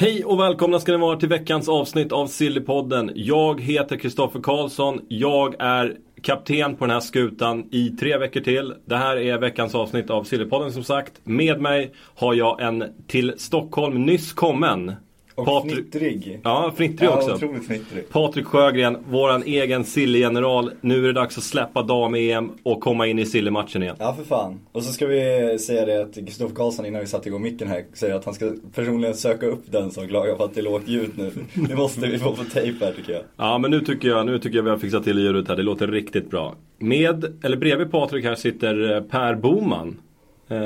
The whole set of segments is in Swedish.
Hej och välkomna ska ni vara till veckans avsnitt av Sillypodden. Jag heter Kristoffer Karlsson. Jag är kapten på den här skutan i tre veckor till. Det här är veckans avsnitt av Sillypodden som sagt. Med mig har jag en till Stockholm nyss kommen och Patrik- fnittrig. Ja, fnittrig Ja, också. otroligt fnittrig. Patrik Sjögren, våran egen Silly-general. Nu är det dags att släppa dam-EM och komma in i Silly-matchen igen. Ja för fan. Och så ska vi säga det att Kristoffer Karlsson innan vi satte igång micken här säger att han ska personligen söka upp den som klagar på att det är lågt ljud nu. Det måste vi få på tejp här tycker jag. Ja men nu tycker jag, nu tycker jag vi har fixat till ljudet här. Det låter riktigt bra. Med, eller bredvid Patrik här sitter eh, Per Boman. Eh,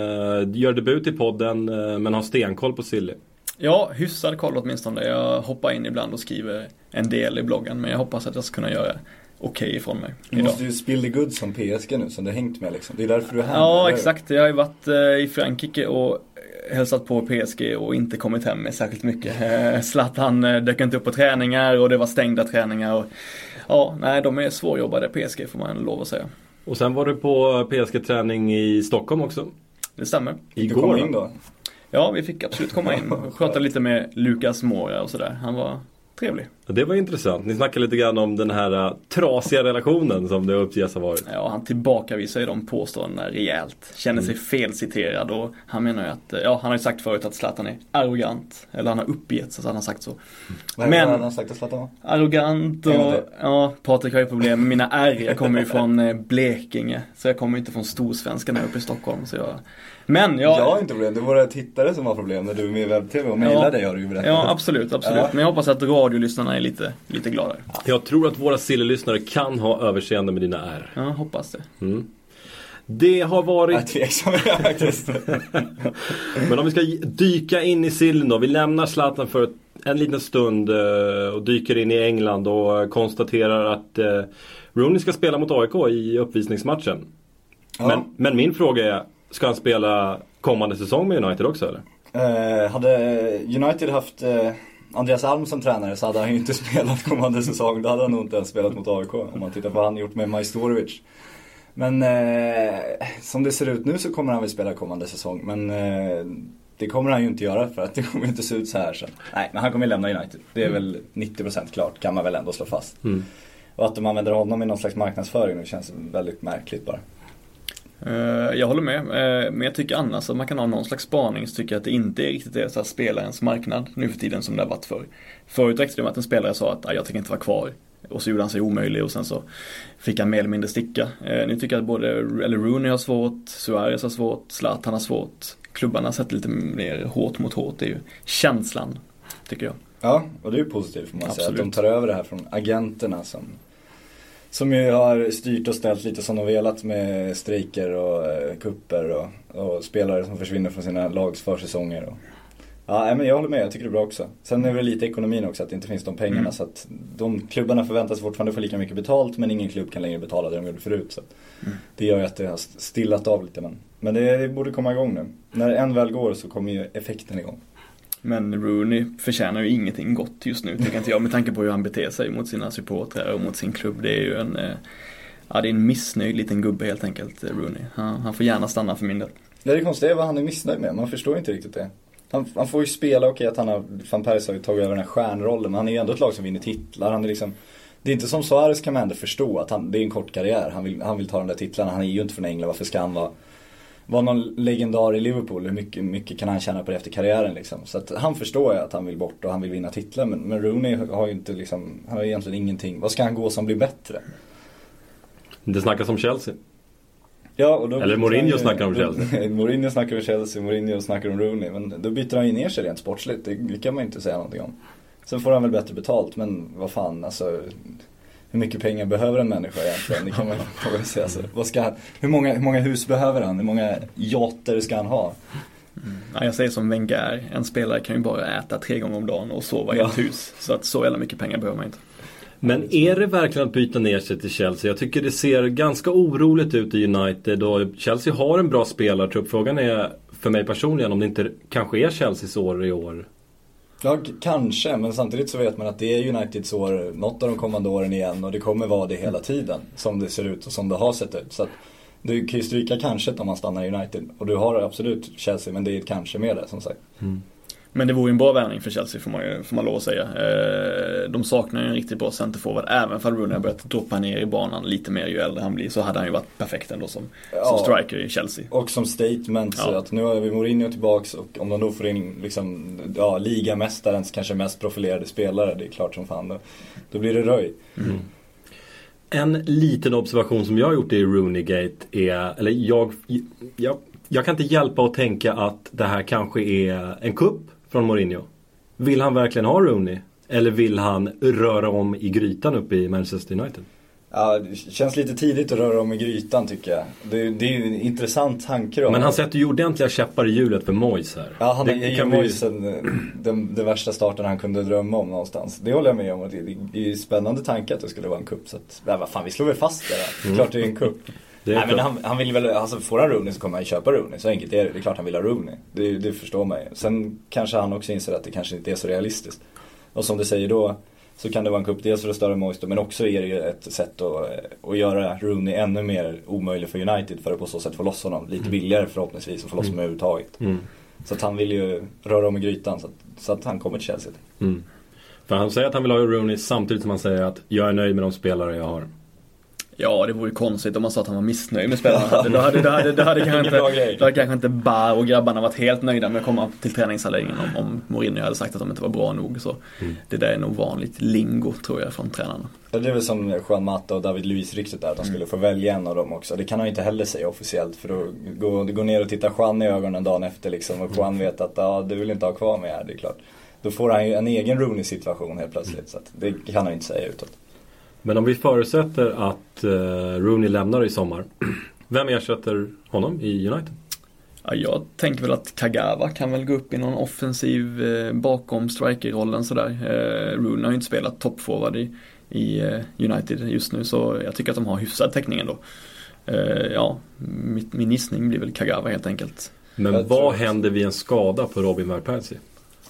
gör debut i podden eh, men har stenkoll på Silly. Ja, hyfsad koll åtminstone. Jag hoppar in ibland och skriver en del i bloggen. Men jag hoppas att jag ska kunna göra okej ifrån mig Du idag. måste ju spill the goods som PSG nu som du har hängt med liksom. Det är därför du är här. Ja, eller? exakt. Jag har ju varit eh, i Frankrike och hälsat på PSG och inte kommit hem med särskilt mycket. Zlatan eh, dök inte upp på träningar och det var stängda träningar. Och, ja, nej, de är svårjobbade PSG får man lov att säga. Och sen var du på PSG-träning i Stockholm också. Det stämmer. Du Igår komma va? in då? Ja, vi fick absolut komma in och prata lite med Lukas Mora och sådär. Han var trevlig. Ja, Det var intressant. Ni snackade lite grann om den här eh, trasiga relationen som det uppges ha varit. Ja, han tillbakavisar ju de påståendena rejält. Känner sig felciterad och han menar ju att, eh, ja han har ju sagt förut att Zlatan är arrogant. Eller han har uppgett så att han har sagt så. Vad Men- hade han sagt att Zlatan var? Arrogant och, ja Patrik har ju problem med mina R. Jag kommer ju från eh, Blekinge. Så jag kommer inte från storsvenskan här uppe i Stockholm. Så jag, men jag, Jag har inte problem, det var våra tittare som har problem när du är med i webb-tv och mejlar Ja. dig har du ju berättat. Ja absolut, absolut. Ja. Men jag hoppas att radiolyssnarna är lite, lite gladare. Jag tror att våra Silly-lyssnare kan ha överseende med dina R. Ja, hoppas det. Det har varit Jag är tveksam faktiskt. Men om vi ska dyka in i sillen då. Vi lämnar Zlatan för en liten stund eh, och dyker in i England och konstaterar att eh, Rooney ska spela mot AIK i uppvisningsmatchen. Ja. Men, men min fråga är, ska han spela kommande säsong med United också eller? Eh, hade United haft eh, Andreas Alm som tränare så hade han ju inte spelat kommande säsong. Då hade han nog inte ens spelat mot AIK om man tittar på vad han gjort med Majstorovic. Men eh, som det ser ut nu så kommer han väl spela kommande säsong. Men eh, det kommer han ju inte göra för att det kommer inte se ut så här sen. Nej, men han kommer ju lämna United. Det är väl 90% klart kan man väl ändå slå fast. Och att de använder honom i någon slags marknadsföring nu känns väldigt märkligt bara. Eh, Jag håller med, eh, men jag tycker annars att man kan ha någon slags spaning så tycker jag att det inte är riktigt är så här spelarens marknad nu för tiden som det har varit förr. Förut räckte det med att en spelare sa att "Ah, jag tänker inte vara kvar. Och så gjorde han sig omöjlig och sen så fick han mer eller mindre sticka. Eh, Nu tycker jag att både eller Rooney har svårt, Suarez har svårt, Zlatan har svårt. Klubbarna sätter lite mer hårt mot hårt, det är ju känslan, tycker jag. Ja, och det är ju positivt får man säga. Att de tar över det här från agenterna som som ju har styrt och ställt lite som de velat med strejker och eh, kupper och, och spelare som försvinner från sina lags försäsonger. Och, ja, men jag håller med, jag tycker det är bra också. Sen är det lite ekonomin också, att det inte finns de pengarna. Mm. Så att de klubbarna förväntas fortfarande få lika mycket betalt men ingen klubb kan längre betala det de gjorde förut. Så Mm. Det gör ju att det har stillat av lite. Men, men det borde komma igång nu. När en väl går så kommer ju effekten igång. Men Rooney förtjänar ju ingenting gott just nu tycker inte jag med tanke på hur han beter sig mot sina supportrar och mot sin klubb. Det är ju en, eh, ja det är en missnöjd liten gubbe helt enkelt, eh, Rooney. Han, han får gärna stanna för min del. Det är det konstiga är vad han är missnöjd med. Man förstår inte riktigt det. Han, han får ju spela, okej att han har, van Persie har ju tagit över den här stjärnrollen. Men han är ju ändå ett lag som vinner titlar. Han är liksom, det är inte som Suarez kan man ändå förstå att han, det är en kort karriär. Han vill, han vill ta de där titlarna. Han är ju inte från England. Varför ska han vara, vara någon legendar i Liverpool? Hur mycket, mycket kan han tjäna på det efter karriären liksom? Så att han förstår ju att han vill bort och han vill vinna titlar. Men, men Rooney har ju inte liksom, han har egentligen ingenting. Vad ska han gå som blir bättre? Det snackas om Chelsea. Ja, och då Eller Mourinho ju- snackar om Chelsea. Mourinho snackar om Chelsea, Mourinho snackar om Rooney. Men då byter han ju ner sig rent sportsligt. Det, det kan man ju inte säga någonting om. Sen får han väl bättre betalt, men vad fan alltså. Hur mycket pengar behöver en människa egentligen? Det kan man fråga sig. Alltså, vad ska han, hur, många, hur många hus behöver han? Hur många yachter ska han ha? Ja, jag säger som Wenger, en spelare kan ju bara äta tre gånger om dagen och sova i Ja. ett hus. Så att så jävla mycket pengar behöver man inte. Men är det verkligen att byta ner sig till Chelsea? Jag tycker det ser ganska oroligt ut i United och Chelsea har en bra spelartrupp. Frågan är för mig personligen om det inte kanske är Chelseas år i år. Ja, kanske, men samtidigt så vet man att det är Uniteds år något av de kommande åren igen och det kommer vara det hela tiden. Som det ser ut och som det har sett ut. Så att du kan ju stryka kanske om man stannar i United. Och du har absolut Chelsea, men det är ett kanske med det som sagt. Mm. Men det vore ju en bra värvning för Chelsea får man, får man lov att säga. Eh, de saknar ju en riktigt bra centerforward. Även om Rooney har börjat droppa ner i banan lite mer ju äldre han blir så hade han ju varit perfekt ändå som, Ja. som striker i Chelsea. Och som statement så Ja. att nu har vi Mourinho tillbaks och om de då får in liksom, ja, ligamästarens kanske mest profilerade spelare, det är klart som fan då. Då blir det röj. En liten observation som jag har gjort i Rooney-gate är, eller jag, jag, jag kan inte hjälpa att tänka att det här kanske är en kupp från Mourinho. Vill han verkligen ha Rooney? Eller vill han röra om i grytan uppe i Manchester United? Ja, det känns lite tidigt att röra om i grytan tycker jag. Det, det är ju en intressant tanke. Men han sätter ju ordentliga käppar i hjulet för Moyes här. Ja, han Det ger kan vi- Moisen den, den värsta starten han kunde drömma om någonstans. Det håller jag med om. Det det är ju spännande tanke att det skulle vara en kupp. Så att, ja, vad fan, vi slår väl fast det där. Mm. Klart det är en kupp. Nej men han, han vill väl, alltså får han Rooney så kommer han ju köpa Rooney. Så enkelt är det. Det är klart han vill ha Rooney. Det, det förstår man ju. Sen kanske han också inser att det kanske inte är så realistiskt. Och som du säger då så kan det vara en kupp dels för att störa Moise men också är det ju ett sätt att, att göra Rooney ännu mer omöjlig för United för att på så sätt få loss honom. Lite billigare förhoppningsvis och få loss honom överhuvudtaget. Mm. Så att han vill ju röra om i grytan så att, så att han kommer till Chelsea. Mm. För han säger att han vill ha Rooney samtidigt som han säger att jag är nöjd med de spelare jag har. Ja, det vore ju konstigt om man sa att han var missnöjd med spelarna. Då hade, då hade, då hade, kanske, inte, då hade kanske inte Bar och grabbarna varit helt nöjda med att komma till träningsanläggningen om, om Mourinho hade sagt att de inte var bra nog. Så Mm. Det där är nog vanligt lingo tror jag från tränarna. Ja, Det är väl som Juan Mata och David Luiz ryktet där, att de skulle få välja en av dem också. Det kan han ju inte heller säga officiellt för då går, går ner och tittar Juan i ögonen dagen efter liksom och Juan vet att ja, du vill inte ha kvar mig här, det är klart. Då får han ju en egen Rooney-situation helt plötsligt. Så det kan han ju inte säga utåt. Men om vi förutsätter att eh, Rooney lämnar i sommar. Vem ersätter honom i United? Ja, jag tänker väl att Kagawa kan väl gå upp i någon offensiv eh, bakom strikerrollen sådär. Eh, Rooney har ju inte spelat toppforward i, i eh, United just nu så jag tycker att de har hyfsad täckning ändå. Eh, ja, mitt, min gissning blir väl Kagawa helt enkelt. Men Jag vad händer vid en skada på Robin van Persie?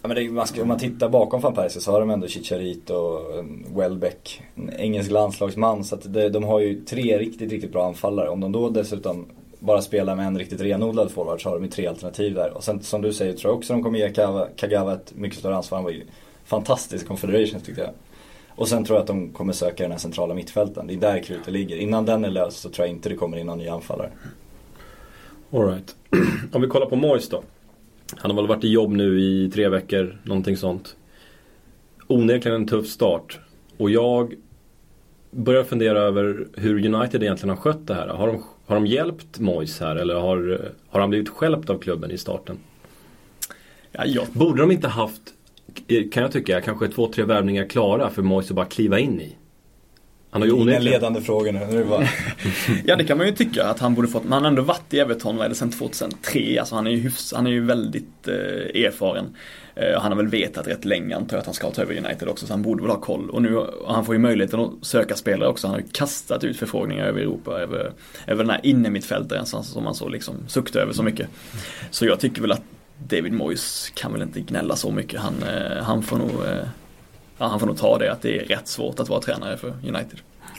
Ja, men det, är- man ska, om man tittar bakom van Persie så har de ändå Chicharito och um, Welbeck, en engelsk landslagsman. Så att det, de har ju tre riktigt, riktigt bra anfallare. Om de då dessutom bara spelar med en riktigt renodlad forward så har de ju tre alternativ där. Och sen som du säger tror jag också de kommer ge Kagawa, Kagawa ett mycket större ansvar. Han var ju fantastisk Confederations tyckte jag. Och sen tror jag att de kommer söka den här centrala mittfälten. Det är där krutet ligger. Innan den är löst så tror jag inte det kommer in någon ny anfallare. Alright. Om vi kollar på Moyes då. Han har väl varit i jobb nu i tre veckor, någonting sånt. Onekligen en tuff start. Och jag börjar fundera över hur United egentligen har skött det här. Har de, har de hjälpt Moyes här eller har, har han blivit stjälpt av klubben i starten? Ja, jag, Borde de inte haft, kan jag tycka, kanske två, tre värvningar klara för Moyes att bara kliva in i? Han har ju onekligen... ledande frågor nu. nu bara... ja, det kan man ju tycka att han borde fått, men han har ändå varit i Everton, vad är det, sen 2003. Alltså han är ju hyfs, han är ju väldigt eh, erfaren. Eh, han har väl vetat rätt länge antar jag att han ska ta över United också, så han borde väl ha koll. Och nu, och han får ju möjligheten att söka spelare också. Han har ju kastat ut förfrågningar över Europa, över, över den här innermittfältaren som som man så liksom suktar över så mycket. Så jag tycker väl att David Moyes kan väl inte gnälla så mycket. Han, eh, han får nog eh, Ja, han får nog ta det att det är rätt svårt att vara tränare för United.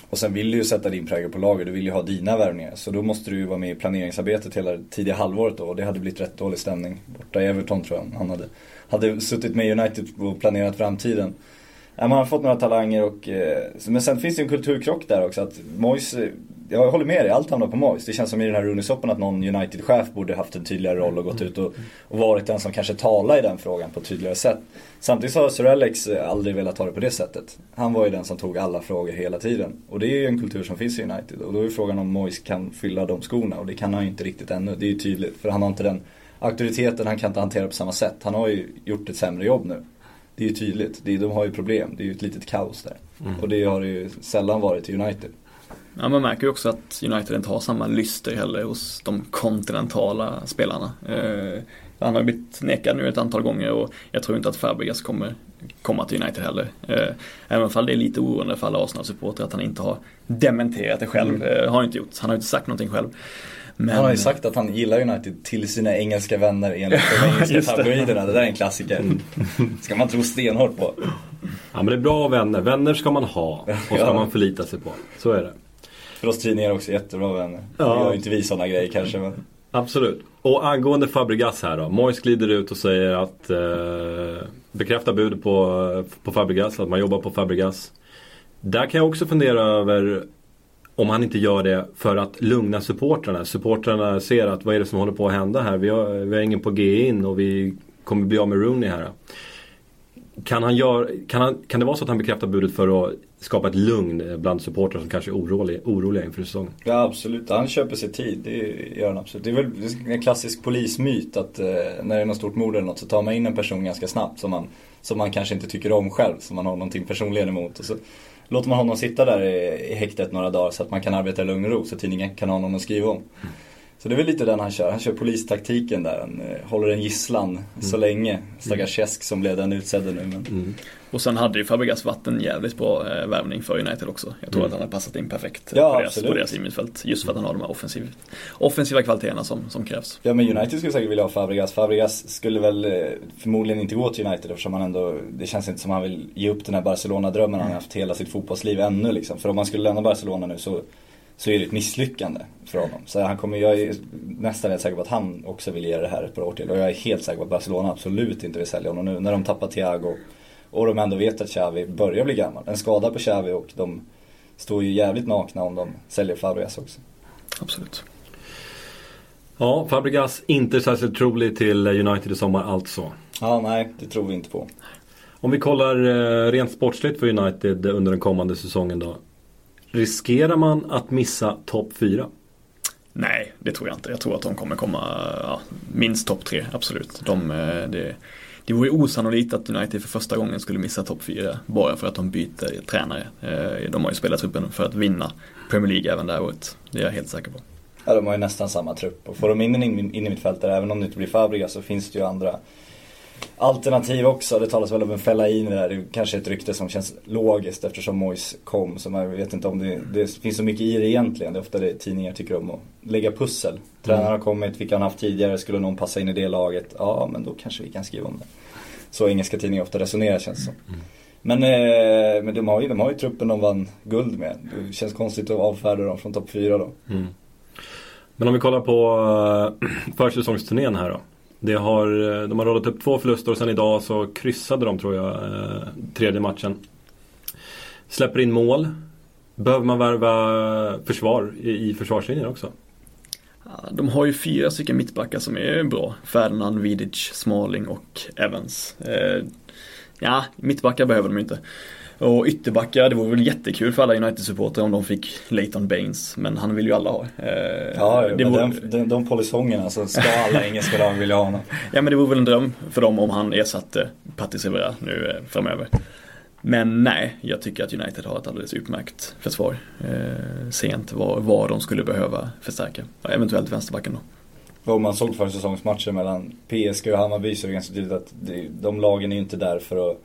Och sen vill du ju sätta din prägel på laget, du vill ju ha dina värvningar. Så då måste du ju vara med i planeringsarbetet hela det tidiga halvåret då. Och det hade blivit rätt dålig stämning borta i Everton tror jag. Han hade, hade suttit med United och planerat framtiden. Ja, man har fått några talanger och, eh, men sen finns det ju en kulturkrock där också. Att Moyes, eh, jag håller med dig, allt hamnar på Moyes. Det känns som i den här Rooney-soppan att någon United-chef borde haft en tydligare roll och gått ut och, och varit den som kanske talar i den frågan på ett tydligare sätt. Samtidigt så har Sir Alex eh, aldrig velat ha det på det sättet. Han var ju den som tog alla frågor hela tiden. Och det är ju en kultur som finns i United. Och då är frågan om Moyes kan fylla de skorna. Och det kan han ju inte riktigt ännu. Det är ju tydligt. För han har inte den auktoriteten, han kan inte hantera på samma sätt. Han har ju gjort ett sämre jobb nu. Det är ju tydligt. Det är, de har ju problem. Det är ju ett litet kaos där. Och det har det ju sällan varit i United. Ja, man märker ju också att United inte har samma lyster heller hos de kontinentala spelarna. Eh, han har ju blivit nekad nu ett antal gånger och jag tror inte att Fabregas kommer komma till United heller. Eh, även om det är lite oroande för alla Arsenal-supportrar att han inte har dementerat det själv. Eh, har han inte gjort. Han har inte sagt någonting själv. Men, Han har ju sagt att han gillar United till sina engelska vänner enligt de engelska tabloiderna. Det där är en klassiker. ska man tro stenhårt på. Ja men det är bra vänner. Vänner ska man ha och ska Ja. man förlita sig på. Så är det. För oss tidningar också jättebra vänner. Ja. Vi gör ju inte vi sådana grejer kanske men. Absolut. Och angående Fabregas här då. Mois glider ut och säger att eh, bekräfta budet på, på Fabregas, att man jobbar på Fabregas. Där kan jag också fundera över om han inte gör det för att lugna supportrarna. Supportrarna ser att vad är det som håller på att hända här? Vi har, vi har ingen på G in och vi kommer bli av med Rooney här. Kan, han gör, kan, han, kan det vara så att han bekräftar budet för att skapa ett lugn bland supportrar som kanske är oroliga, oroliga inför säsongen? Ja absolut, han köper sig tid. Det gör han absolut. Det är väl en klassisk polismyt att eh, när det är något stort mord eller något så tar man in en person ganska snabbt som man, som man kanske inte tycker om själv. Som man har någonting personligen emot. Och så låter man honom sitta där i, i häktet några dagar så att man kan arbeta i lugn och ro så tidningen kan ha någon att skriva om. Mm. Så det är väl lite den han kör. Han kör polistaktiken där. Han eh, håller en gisslan mm. så länge. Stackars Cesc som blev den utsedde nu. Men... Mm. Och sen hade ju Fabregas varit en jävligt bra eh, värvning för United också. Jag tror mm. att han hade passat in perfekt ja, på, deras, på deras innermittfält. Just för att han har de här offensiv, offensiva kvaliteterna som, som krävs. Ja men United skulle säkert vilja ha Fabregas. Fabregas skulle väl eh, förmodligen inte gå till United eftersom han ändå, det känns inte som han vill ge upp den här Barcelona-drömmen han har haft hela sitt fotbollsliv ännu liksom. För om han skulle lämna Barcelona nu så så är det ett misslyckande för honom. Så han kommer, jag är nästan helt säker på att han också vill ge det här ett par år till. Och jag är helt säker på att Barcelona absolut inte vill sälja honom nu när de tappar Thiago. Och de ändå vet att Xavi börjar bli gammal. En skada på Xavi och de står ju jävligt nakna om de säljer Fabregas också. Absolut. Ja, Fabregas inte särskilt trolig till United i sommar alltså. Ja, nej, det tror vi inte på. Om vi kollar eh, rent sportsligt för United under den kommande säsongen då. Riskerar man att missa topp 4? Nej, det tror jag inte. Jag tror att de kommer komma ja, minst topp 3, absolut. De, eh, det, det vore osannolikt att United för första gången skulle missa topp 4 bara för att de byter tränare. Eh, de har ju spelat truppen för att vinna Premier League även det här året. Det är jag helt säker på. Ja, de har ju nästan samma trupp. Och får de in en in, in i mittfältare, även om det inte blir Fabregas, så finns det ju andra alternativ också. Det talas väl om en Fellaini där. Det är kanske ett rykte som känns logiskt eftersom Mois kom. Så man vet inte om det, det finns så mycket i det egentligen. Det är ofta det tidningar tycker om att lägga pussel. Tränaren har kommit, vilka han haft tidigare, skulle någon passa in i det laget? Ja, men då kanske vi kan skriva om det. Så engelska tidningar ofta resonerar känns det som. Mm. Men, eh, men de, har ju, de har ju truppen de vann guld med. Det känns konstigt att avfärda dem från topp 4 då. Mm. Men om vi kollar på uh, försäsongsturnén här då. Det har, eh, de har rollat upp två förluster och sen idag så kryssade de tror jag eh, tredje matchen. Släpper in mål. Behöver man värva försvar i, försvarslinjen också? De har ju fyra stycken mittbackar som är bra. Ferdinand, Vidic, Smalling och Evans. Eh, ja, mittbackar behöver de inte. Och ytterbackar, det vore väl jättekul för alla United-supportrar om de fick Leighton Baines. Men han vill ju alla ha. Eh, ja, det vore... den, den, de polisongerna så ska alla engelska lag vilja ha honom. Ja men det vore väl en dröm för dem om han ersatte Patrice Evra nu eh, framöver. Men nej, jag tycker att United har ett alldeles utmärkt försvar. Eh, sent vad, vad de skulle behöva förstärka. Eventuellt vänsterbacken då. Vad man såg för säsongsmatcher mellan PSG och Hammarby så är det ganska tydligt att de lagen är inte där för att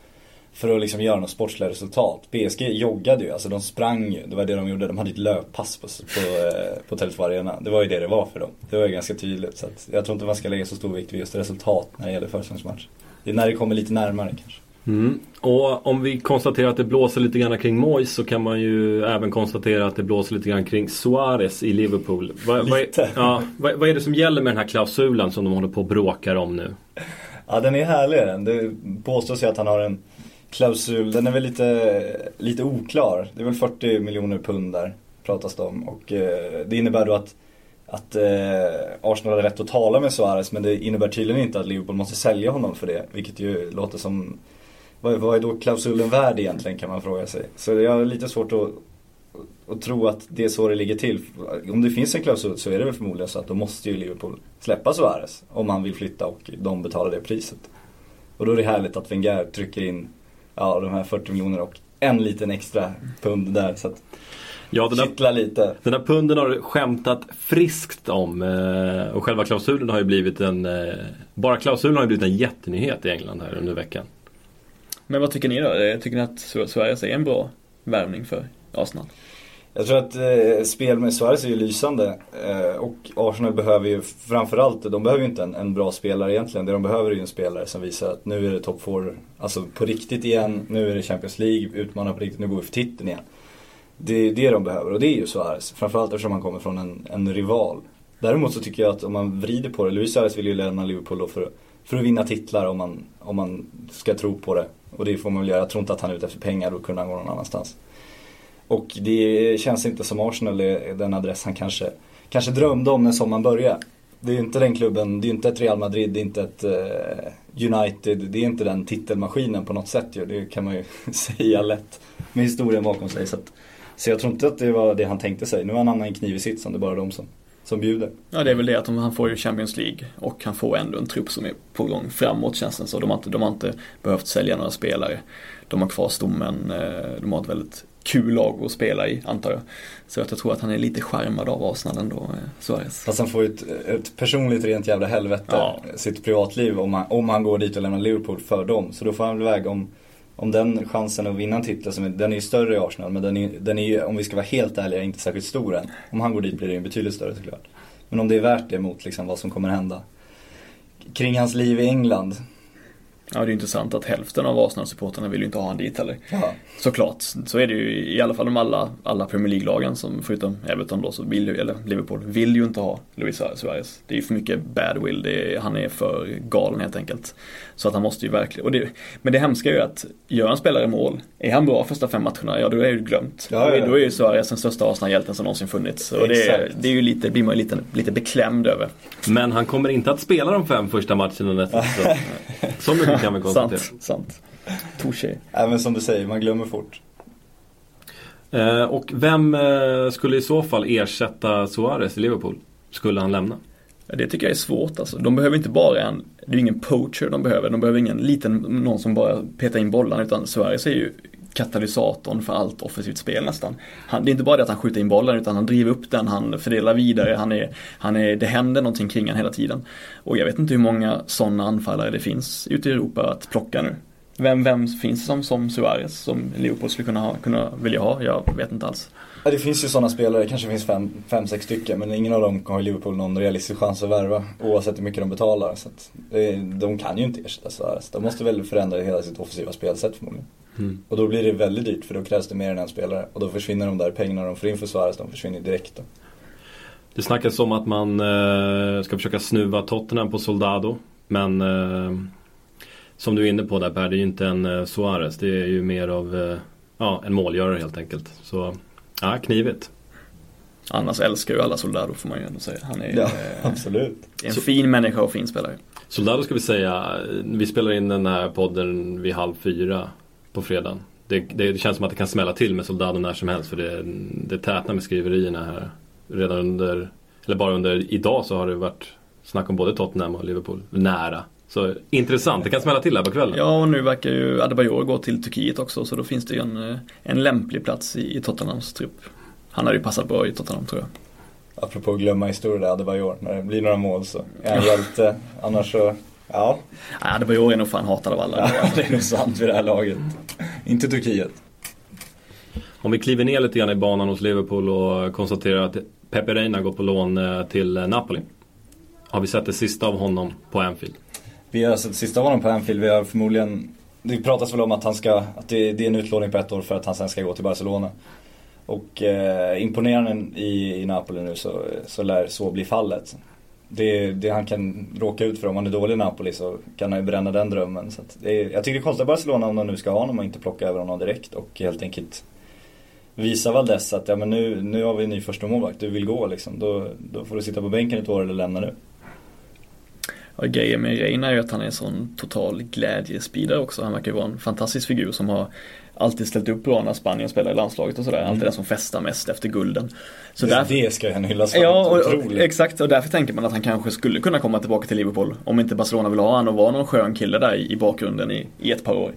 för att liksom göra något sportsliga resultat. PSG joggade ju, alltså de sprang ju. Det var det de gjorde. De hade ett löppass på, på, eh, på Tele2 Arena. Det var ju det det var för dem. Det var ju ganska tydligt. Så jag tror inte man ska lägga så stor vikt vid just resultat när det gäller försäsongsmatch. Det är när det kommer lite närmare kanske. Mm. Och om vi konstaterar att det blåser lite grann kring Moyes så kan man ju även konstatera att det blåser lite grann kring Suarez i Liverpool. Va, lite? Va, ja, vad, vad är det som gäller med den här klausulen som de håller på och bråkar om nu? Ja den är härlig Det påstås ju att han har en klausul, den är väl lite, lite oklar. Det är väl 40 miljoner pund där pratas det om. Och eh, det innebär då att, att eh, Arsenal har rätt att tala med Suarez men det innebär tydligen inte att Liverpool måste sälja honom för det. Vilket ju låter som, vad, vad är då klausulen värd egentligen kan man fråga sig. Så jag har lite svårt att, att tro att det är så det ligger till. Om det finns en klausul så är det väl förmodligen så att då måste ju Liverpool släppa Suarez om han vill flytta och de betalar det priset. Och då är det härligt att Wenger trycker in ja, de här 40 miljoner och en liten extra pund där. Så att Ja, den där, lite. Den här punden har du skämtat friskt om. Eh, och själva klausulen har ju blivit en... Eh, bara klausulen har ju blivit en jättenyhet i England här under veckan. Men vad tycker ni då? Eh, tycker ni att Sverige är en bra värvning för Arsenal? Jag tror att eh, spel med Suarez är ju lysande. Eh, och Arsenal behöver ju framförallt, de behöver ju inte en, en, bra spelare egentligen. Det de behöver är ju en spelare som visar att nu är det top 4, alltså på riktigt igen. Nu är det Champions League, utmanar på riktigt, nu går vi för titeln igen. Det är det de behöver och det är ju Suarez. Framförallt eftersom han kommer från en, en rival. Däremot så tycker jag att om man vrider på det, Luis Suarez vill ju lämna Liverpool då för, för att vinna titlar om man, om man ska tro på det. Och det får man väl göra. Jag tror inte att han är ute efter pengar då kunde han gå någon annanstans. Och det känns inte som Arsenal är den adress han kanske, kanske drömde om när sommaren började. Det är ju inte den klubben, det är ju inte ett Real Madrid, det är inte ett uh, United, det är inte den titelmaskinen på något sätt ju. Det kan man ju säga lätt med historien bakom sig. Så, att, så jag tror inte att det var det han tänkte sig. Nu har han hamnat i en kniv i sitsen, det är bara de som, som bjuder. Ja det är väl det att han får ju Champions League och han får ändå en trupp som är på gång framåt känns det så. De har inte, de har inte behövt sälja några spelare. De har kvar stommen, eh, de har ett väldigt kul lag att spela i antar jag. Så jag tror att han är lite charmad av Arsenal ändå, eh, Suarez. Fast han får ju ett, ett personligt rent jävla helvete, ja. sitt privatliv om han, om han går dit och lämnar Liverpool för dem. Så då får han väl väga om, om den chansen att vinna en titel, som är, den är ju större i Arsenal men den är, den är ju, om vi ska vara helt ärliga, inte särskilt stor än. Om han går dit blir det ju betydligt större såklart. Men om det är värt det mot liksom vad som kommer hända kring hans liv i England Ja, det är intressant att hälften av Arsenal-supportrarna vill ju inte ha han dit heller. Ja. Såklart, så är det ju i alla fall de alla, alla Premier League-lagen som förutom Everton då, så vill ju, eller Liverpool, vill ju inte ha Luis Suarez. Det är ju för mycket bad will, är, han är för galen helt enkelt. Så att han måste ju verkligen, och det, men det hemska är ju att gör en spelare mål, är han bra första fem matcherna, ja då är det ju glömt. Ja, ja. Då är ju Suarez den största Arsenal-hjälten som någonsin funnits. Och det, är, det är ju lite, blir man ju lite, lite beklämd över. Men han kommer inte att spela de fem första matcherna nästa säsong. Så mycket kan vi konstatera. sant, sant. Touché. Även som du säger, man glömmer fort. Eh, och vem eh, skulle i så fall ersätta Suarez i Liverpool? Skulle han lämna? Det tycker jag är svårt alltså. De behöver inte bara en, det är ingen poacher de behöver. De behöver ingen liten, någon som bara petar in bollarna. Utan Suarez är ju katalysatorn för allt offensivt spel nästan. Han, det är inte bara det att han skjuter in bollen utan han driver upp den, han fördelar vidare, han är, han är, det händer någonting kring honom hela tiden. Och jag vet inte hur många sådana anfallare det finns ute i Europa att plocka nu. Vem, vem finns det som, som Suarez som Leopold skulle kunna, ha, kunna vilja ha? Jag vet inte alls. Ja, det finns ju sådana spelare, kanske finns fem, fem, sex stycken men ingen av dem har Liverpool någon realistisk chans att värva oavsett hur mycket de betalar. Så att, de kan ju inte ersätta Suarez. De måste väl förändra hela sitt offensiva spelsätt förmodligen. Mm. Och då blir det väldigt dyrt för då krävs det mer än en spelare. Och då försvinner de där pengarna de får in för Suarez, de försvinner direkt. Då. Det snackas om att man eh, ska försöka snuva Tottenham på Soldado. Men eh, som du är inne på där Per, det är ju inte en eh, Suarez. Det är ju mer av eh, ja, en målgörare helt enkelt. Så ja, knivigt. Annars älskar ju alla Soldado får man ju ändå säga. Han är ja, eh, absolut. en Så, fin människa och fin spelare. Soldado ska vi säga, vi spelar in den här podden vid halv fyra på fredagen. Det, det, det, känns som att det kan smälla till med Soldado när som helst för det, det tätnar med skriverierna här. Redan under, eller bara under idag så har det varit snack om både Tottenham och Liverpool. Nära. Så intressant, det kan smälla till här på kvällen. Ja, och nu verkar ju Adebayor gå till Turkiet också så då finns det ju en, en lämplig plats i, i Tottenhams trupp. Han hade ju passat bra i Tottenham tror jag. Apropå att glömma historier där, Adebayor. När det blir några mål så är han hjälte. Annars så Ja. Ja, det var ju nog fan hatad av alla. Ja, det är nog sant vid det här laget. Inte Turkiet. Om vi kliver ner lite grann i banan hos Liverpool och konstaterar att Pepe Reina går på lån eh, till Napoli. Har vi sett det sista av honom på Anfield? Vi har sett sista honom på Anfield. Vi har förmodligen det pratas väl om att, han ska, att det, det är en utlåning på ett år för att han sen ska gå till Barcelona. Och eh, imponerar han i, i Napoli nu så, så lär så bli fallet det, det han kan råka ut för om han är dålig i Napoli så kan han ju bränna den drömmen. Så det är, jag tycker det är konstigt Barcelona om de nu ska ha honom och inte plocka över honom direkt och helt enkelt visa Valdes att ja, men nu, nu har vi en ny första målvakt, du vill gå liksom. Då, då får du sitta på bänken ett år eller lämna nu. Grejen med Reina är ju att han är en sån total glädjespridare också. Han verkar ju vara en fantastisk figur som har alltid ställt upp bra när Spanien spelar i landslaget och sådär. Mm. Alltid den som festar mest efter gulden. Så det, därför, det ska han hyllas för. Ja, och, och, exakt. Och därför tänker man att han kanske skulle kunna komma tillbaka till Liverpool. Om inte Barcelona vill ha honom och vara någon skön kille där i, i bakgrunden i, i ett par år.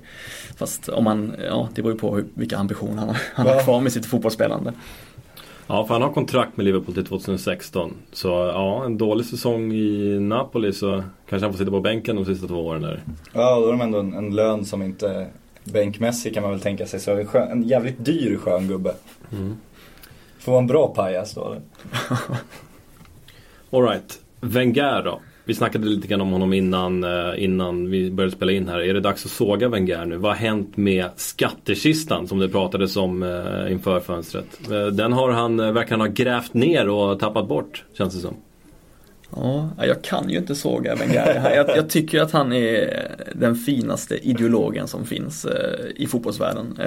Fast om man, ja det beror ju på hur, vilka ambitioner han, han ja. har kvar med sitt fotbollsspelande. Ja, för han har kontrakt med Liverpool till 2016. Så ja, en dålig säsong i Napoli så kanske han får sitta på bänken de sista två åren där. Ja, då är de ändå en, en lön som inte bänkmässig kan man väl tänka sig. Så en, skön, en jävligt dyr skön gubbe. Mm. Får vara en bra pajas då. Alright, Wenger då. Vi snackade lite grann om honom innan, eh, innan vi började spela in här. Är det dags att såga Wenger nu? Vad har hänt med skattekistan som det pratades om eh, inför fönstret? Eh, den har han, verkar han ha grävt ner och tappat bort, känns det som. Ja, jag kan ju inte såga Wenger. Jag, jag tycker att han är den finaste ideologen som finns i fotbollsvärlden.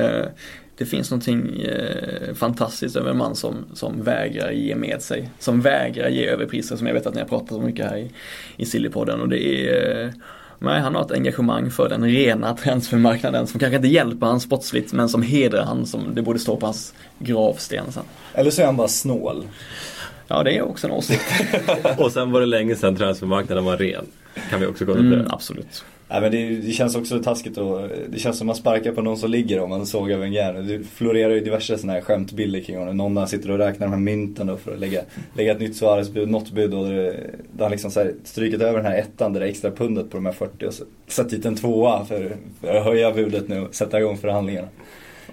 Eh, det finns någonting eh, fantastiskt över en man som, som vägrar ge med sig. Som vägrar ge överpriser som jag vet att ni har pratat om mycket här i, i Sillypodden. Och det är Nej, han har ett engagemang för den rena transfermarknaden som kanske inte hjälper han sportsligt men som hedrar han som det borde stå på hans gravsten sen. Eller så är han bara snål. Ja, det är också en åsikt. och sen var det länge sedan transfermarknaden var ren. Kan vi också konstatera. Mm, absolut. Nej, men det, det, känns också taskigt och det känns som att man sparkar på någon som ligger om man sågar Wenger. Det florerar ju diverse sådana här skämtbilder kring honom. Någon sitter och räknar de här mynten då för att lägga, lägga ett nytt Suarez-bud, något bud och där han liksom så här över den här ettan, det där extra pundet på de här 40 och så satt dit en tvåa för, för att höja budet nu och sätta igång förhandlingarna.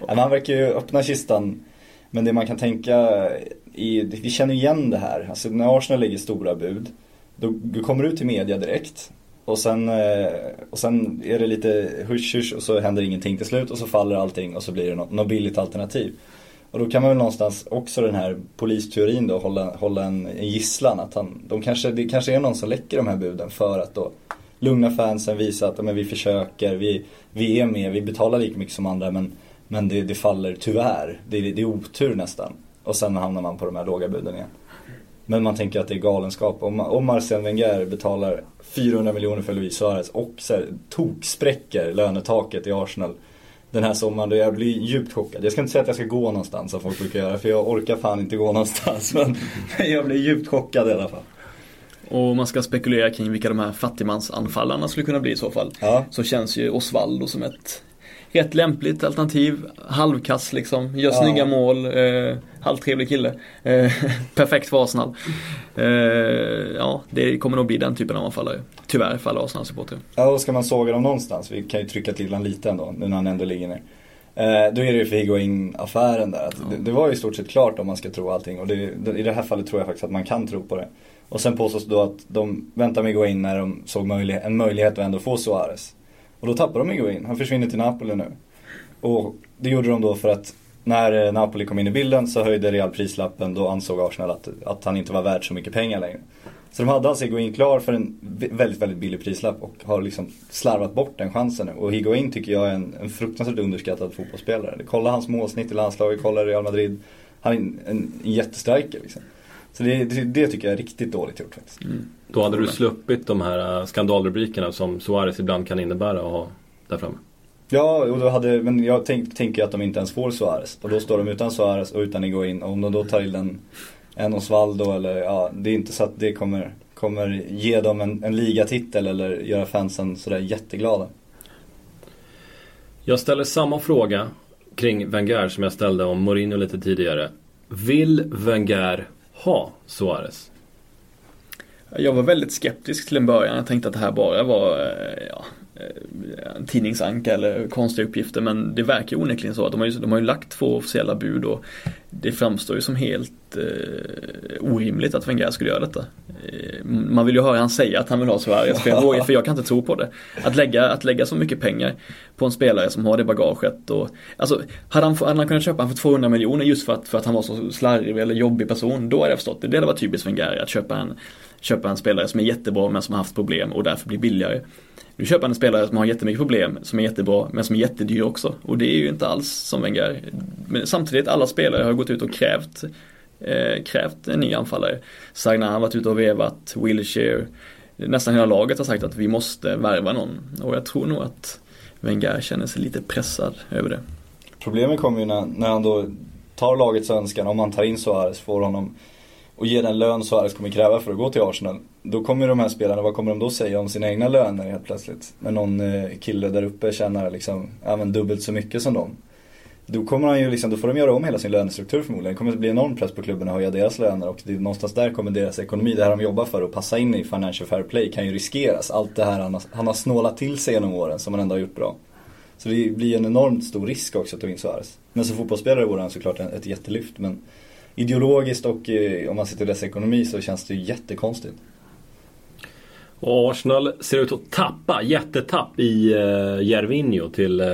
Ja, man verkar ju öppna kistan. Men det man kan tänka i, vi känner igen det här. Alltså när Arsenal lägger stora bud, då, då kommer du ut till media direkt och sen, eh, och sen är det lite husch och så händer ingenting till slut och så faller allting och så blir det något, något billigt alternativ. Och då kan man väl någonstans också den här polisteorin då hålla, hålla en, en gisslan att han, de kanske, det kanske är någon som läcker de här buden för att då lugna fansen, visa att men vi försöker, vi, vi är med, vi betalar lika mycket som andra men, men det, det faller tyvärr. Det, det är otur nästan. Och sen hamnar man på de här låga buden igen. Men man tänker att det är galenskap. Om, om Marcel Wenger betalar 400 miljoner för Luis Suarez och så här, tokspräcker lönetaket i Arsenal den här sommaren då jag blir djupt chockad. Jag ska inte säga att jag ska gå någonstans som folk brukar göra för jag orkar fan inte gå någonstans. Men jag blir djupt chockad i alla fall. Och man ska spekulera kring vilka de här fattigmansanfallarna skulle kunna bli i så fall. Ja. Så känns ju Osvaldo som ett rätt lämpligt alternativ. Halvkass liksom, gör ja. snygga mål, eh, halvtrevlig kille. Eh, perfekt för Arsenal. Eh, ja, det kommer nog bli den typen av anfallare. Tyvärr för alla Arsenal-supportrar. Ja, och ska man såga dem någonstans, vi kan ju trycka till honom lite ändå, nu när han ändå ligger ner. Eh, då är det ju för Higuain-affären där. Att ja. det, det, var ju i stort sett klart om man ska tro allting. Och det, i det här fallet tror jag faktiskt att man kan tro på det. Och sen påstås då att de väntade med Higuain när de såg möjlighet, en möjlighet att ändå få Suarez. Och då tappar de Higuain. Han försvinner till Napoli nu. Och det gjorde de då för att när eh, Napoli kom in i bilden så höjde Real prislappen. Då ansåg Arsenal att, att han inte var värd så mycket pengar längre. Så de hade alltså Higuain klar för en väldigt, väldigt billig prislapp och har liksom slarvat bort den chansen nu. Och Higuain tycker jag är en, en fruktansvärt underskattad fotbollsspelare. Kolla hans målsnitt i landslaget, kolla Real Madrid. Han är en, en, en jättestriker liksom. Så det, det, det, tycker jag är riktigt dåligt gjort faktiskt. Mm. Då hade du sluppit de här äh, skandalrubrikerna som Suarez ibland kan innebära att ha där framme. Ja, och då hade, men jag tänker tänk att de inte ens får Suarez. Och då står de utan Suarez och utan in. Och om de då tar in en, en Osvaldo eller ja, det är inte så att det kommer, kommer ge dem en, en ligatitel eller göra fansen sådär jätteglada. Jag ställer samma fråga kring Wenger som jag ställde om Mourinho lite tidigare. Vill Wenger ha Suarez? Jag var väldigt skeptisk till en början. Jag tänkte att det här bara var eh, ja, Eh, tidningsanka eller konstiga uppgifter men det verkar onekligen så att de har, ju, de har ju lagt två officiella bud och det framstår ju som helt eh, orimligt att Wenger skulle göra detta. Eh, man vill ju höra han säga att han vill ha Suarez för jag, för jag kan inte tro på det. Att lägga, att lägga så mycket pengar på en spelare som har det bagaget och Alltså, hade han, hade han kunnat köpa han för 200 miljoner just för att, för att han var så slarvig eller jobbig person, då hade jag förstått det. Det hade varit typiskt Wenger att köpa en, köpa en spelare som är jättebra men som har haft problem och därför blir billigare. Nu köper han en spelare som har jättemycket problem, som är jättebra, men som är jättedyr också. Och det är ju inte alls som Wenger. Men samtidigt, alla spelare har gått ut och krävt, eh, krävt en ny anfallare. Sagna har varit ute och vevat, Wilshire, nästan hela laget har sagt att vi måste värva någon. Och jag tror nog att Wenger känner sig lite pressad över det. Problemet kommer ju när, när han då tar lagets önskan, om man tar in Suarez, får honom och ger den lön Suarez kommer kräva för att gå till Arsenal. Då kommer de här spelarna, vad kommer de då säga om sina egna löner helt plötsligt? När någon eh, kille där uppe tjänar liksom, även dubbelt så mycket som dem. Då kommer han ju liksom, då får de göra om hela sin lönestruktur förmodligen. Det kommer att bli enorm press på klubben att höja deras löner och det är någonstans där kommer deras ekonomi, det här de jobbar för att passa in i Financial Fair Play kan ju riskeras. Allt det här han har, han har snålat till sig genom åren som han ändå har gjort bra. Så det blir en enormt stor risk också att ta in Suarez. Men som fotbollsspelare vore han såklart ett jättelyft men ideologiskt och eh, om man ser till dess ekonomi så känns det ju jättekonstigt. Och Arsenal ser ut att tappa, jättetapp i uh, Jervinho till uh,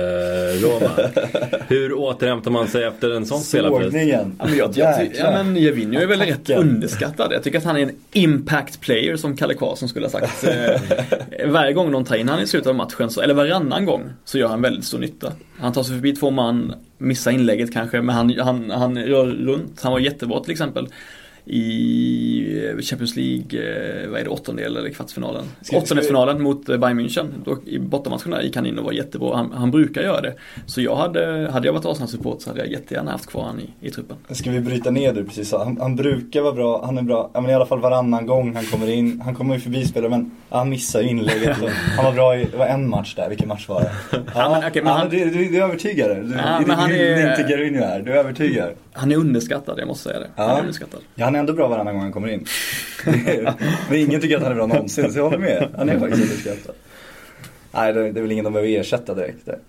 Roma. Hur återhämtar man sig efter en sån spelarpress? Sågningen. Ja, men, jag, jag, ja, men Jervinho är väl rätt underskattad. Jag tycker att han är en impact player som Kalle Karlsson skulle ha sagt. Eh, Varje gång någon tar in han i slutet av matchen, så, eller varannan gång, så gör han väldigt stor nytta. Han tar sig förbi två man, missar inlägget kanske, men han, han, han rör runt. Han var jättebra till exempel i Champions League, eh, vad är det, åttondel eller kvartsfinalen? Åttondelsfinalen mot eh, Bayern München. Då, I bortamatcherna gick han in och var jättebra. Han, han brukar göra det. Så jag hade, hade jag varit Arsenal-support så hade jag jättegärna haft kvar han i, i truppen. Ska vi bryta ner det precis? Han, han brukar vara bra, han är bra, ja, men i alla fall varannan gång han kommer in. Han kommer ju förbi spelare men ja, han missar ju inlägget. Han var bra i, det var en match där, vilken match var det? Ja, Ja, men okej, men ja, han- du, du, du övertygar. Du, Ja, det, men han är- inte Garinho här, du övertygar. Han är underskattad, jag måste säga det. Han Ja. är underskattad. Ja, han är ändå bra varannan gång han kommer in. men ingen tycker att han är bra någonsin, så jag håller med. Han är faktiskt underskattad. Nej, det, det är väl ingen de behöver ersätta direkt. Där.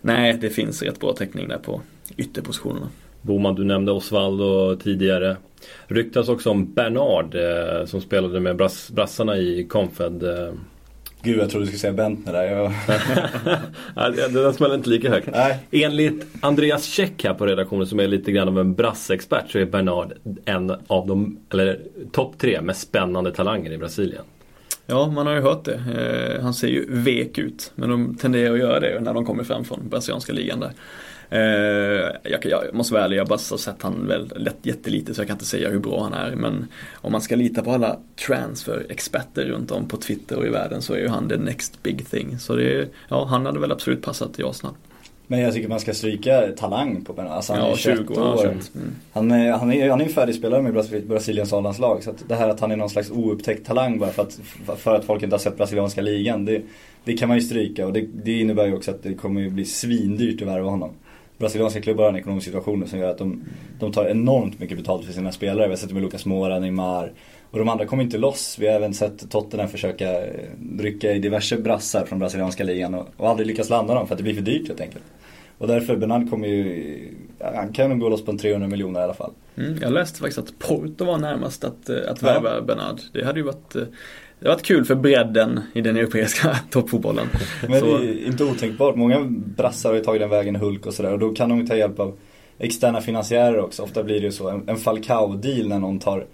Nej, det finns rätt bra täckning där på ytterpositionerna. Boman, du nämnde Osvaldo tidigare. Ryktas också om Bernard eh, som spelade med brass, brassarna i Confed. Eh. Gud, jag trodde du skulle säga Bentner där. Jag... Den smäller inte lika högt. Nej. Enligt Andreas Käck här på redaktionen som är lite grann av en brassexpert så är Bernard en av de, eller topp tre mest spännande talanger i Brasilien. Ja, man har ju hört det. Eh, han ser ju vek ut, men de tenderar att göra det när de kommer fram från brasilianska ligan där. Eh, jag, jag måste vara ärlig, jag har bara sett han väl jättelite så jag kan inte säga hur bra han är. Men om man ska lita på alla transfer-experter runt om på Twitter och i världen så är ju han the next big thing. Så det, är- ja, han hade väl absolut passat i Arsenal. Men jag tycker man ska stryka talang på Bernard. Alltså han är Ja, 21 20 år. Mm. Han är, han, är, han är en färdig spelare med Brasil- Brasiliens A-landslag. Så att det här att han är någon slags oupptäckt talang bara för att, för att folk inte har sett brasilianska ligan. Det, det kan man ju stryka och det, det innebär ju också att det kommer bli svindyrt att värva honom. Brasilianska klubbar har en ekonomisk situation som gör att de, de tar enormt mycket betalt för sina spelare. Vi har sett det med Lucas Moura, Neymar. Och de andra kommer inte loss. Vi har även sett Tottenham försöka eh, rycka i diverse brassar från brasilianska ligan och, och aldrig lyckas landa dem för att det blir för dyrt helt enkelt. Och därför Bernard kommer ju, han kan nog gå loss på en 300 miljoner i alla fall. Mm, jag läste faktiskt att Porto var närmast att, eh, att Ja. värva Bernard. Det hade ju varit, eh, det hade varit kul för bredden i den europeiska toppfotbollen. Men Så- det är inte otänkbart. Många brassar har ju tagit den vägen, Hulk och sådär. Och då kan de ju ta hjälp av externa finansiärer också. Ofta blir det ju så. En, en Falcao-deal när någon tar,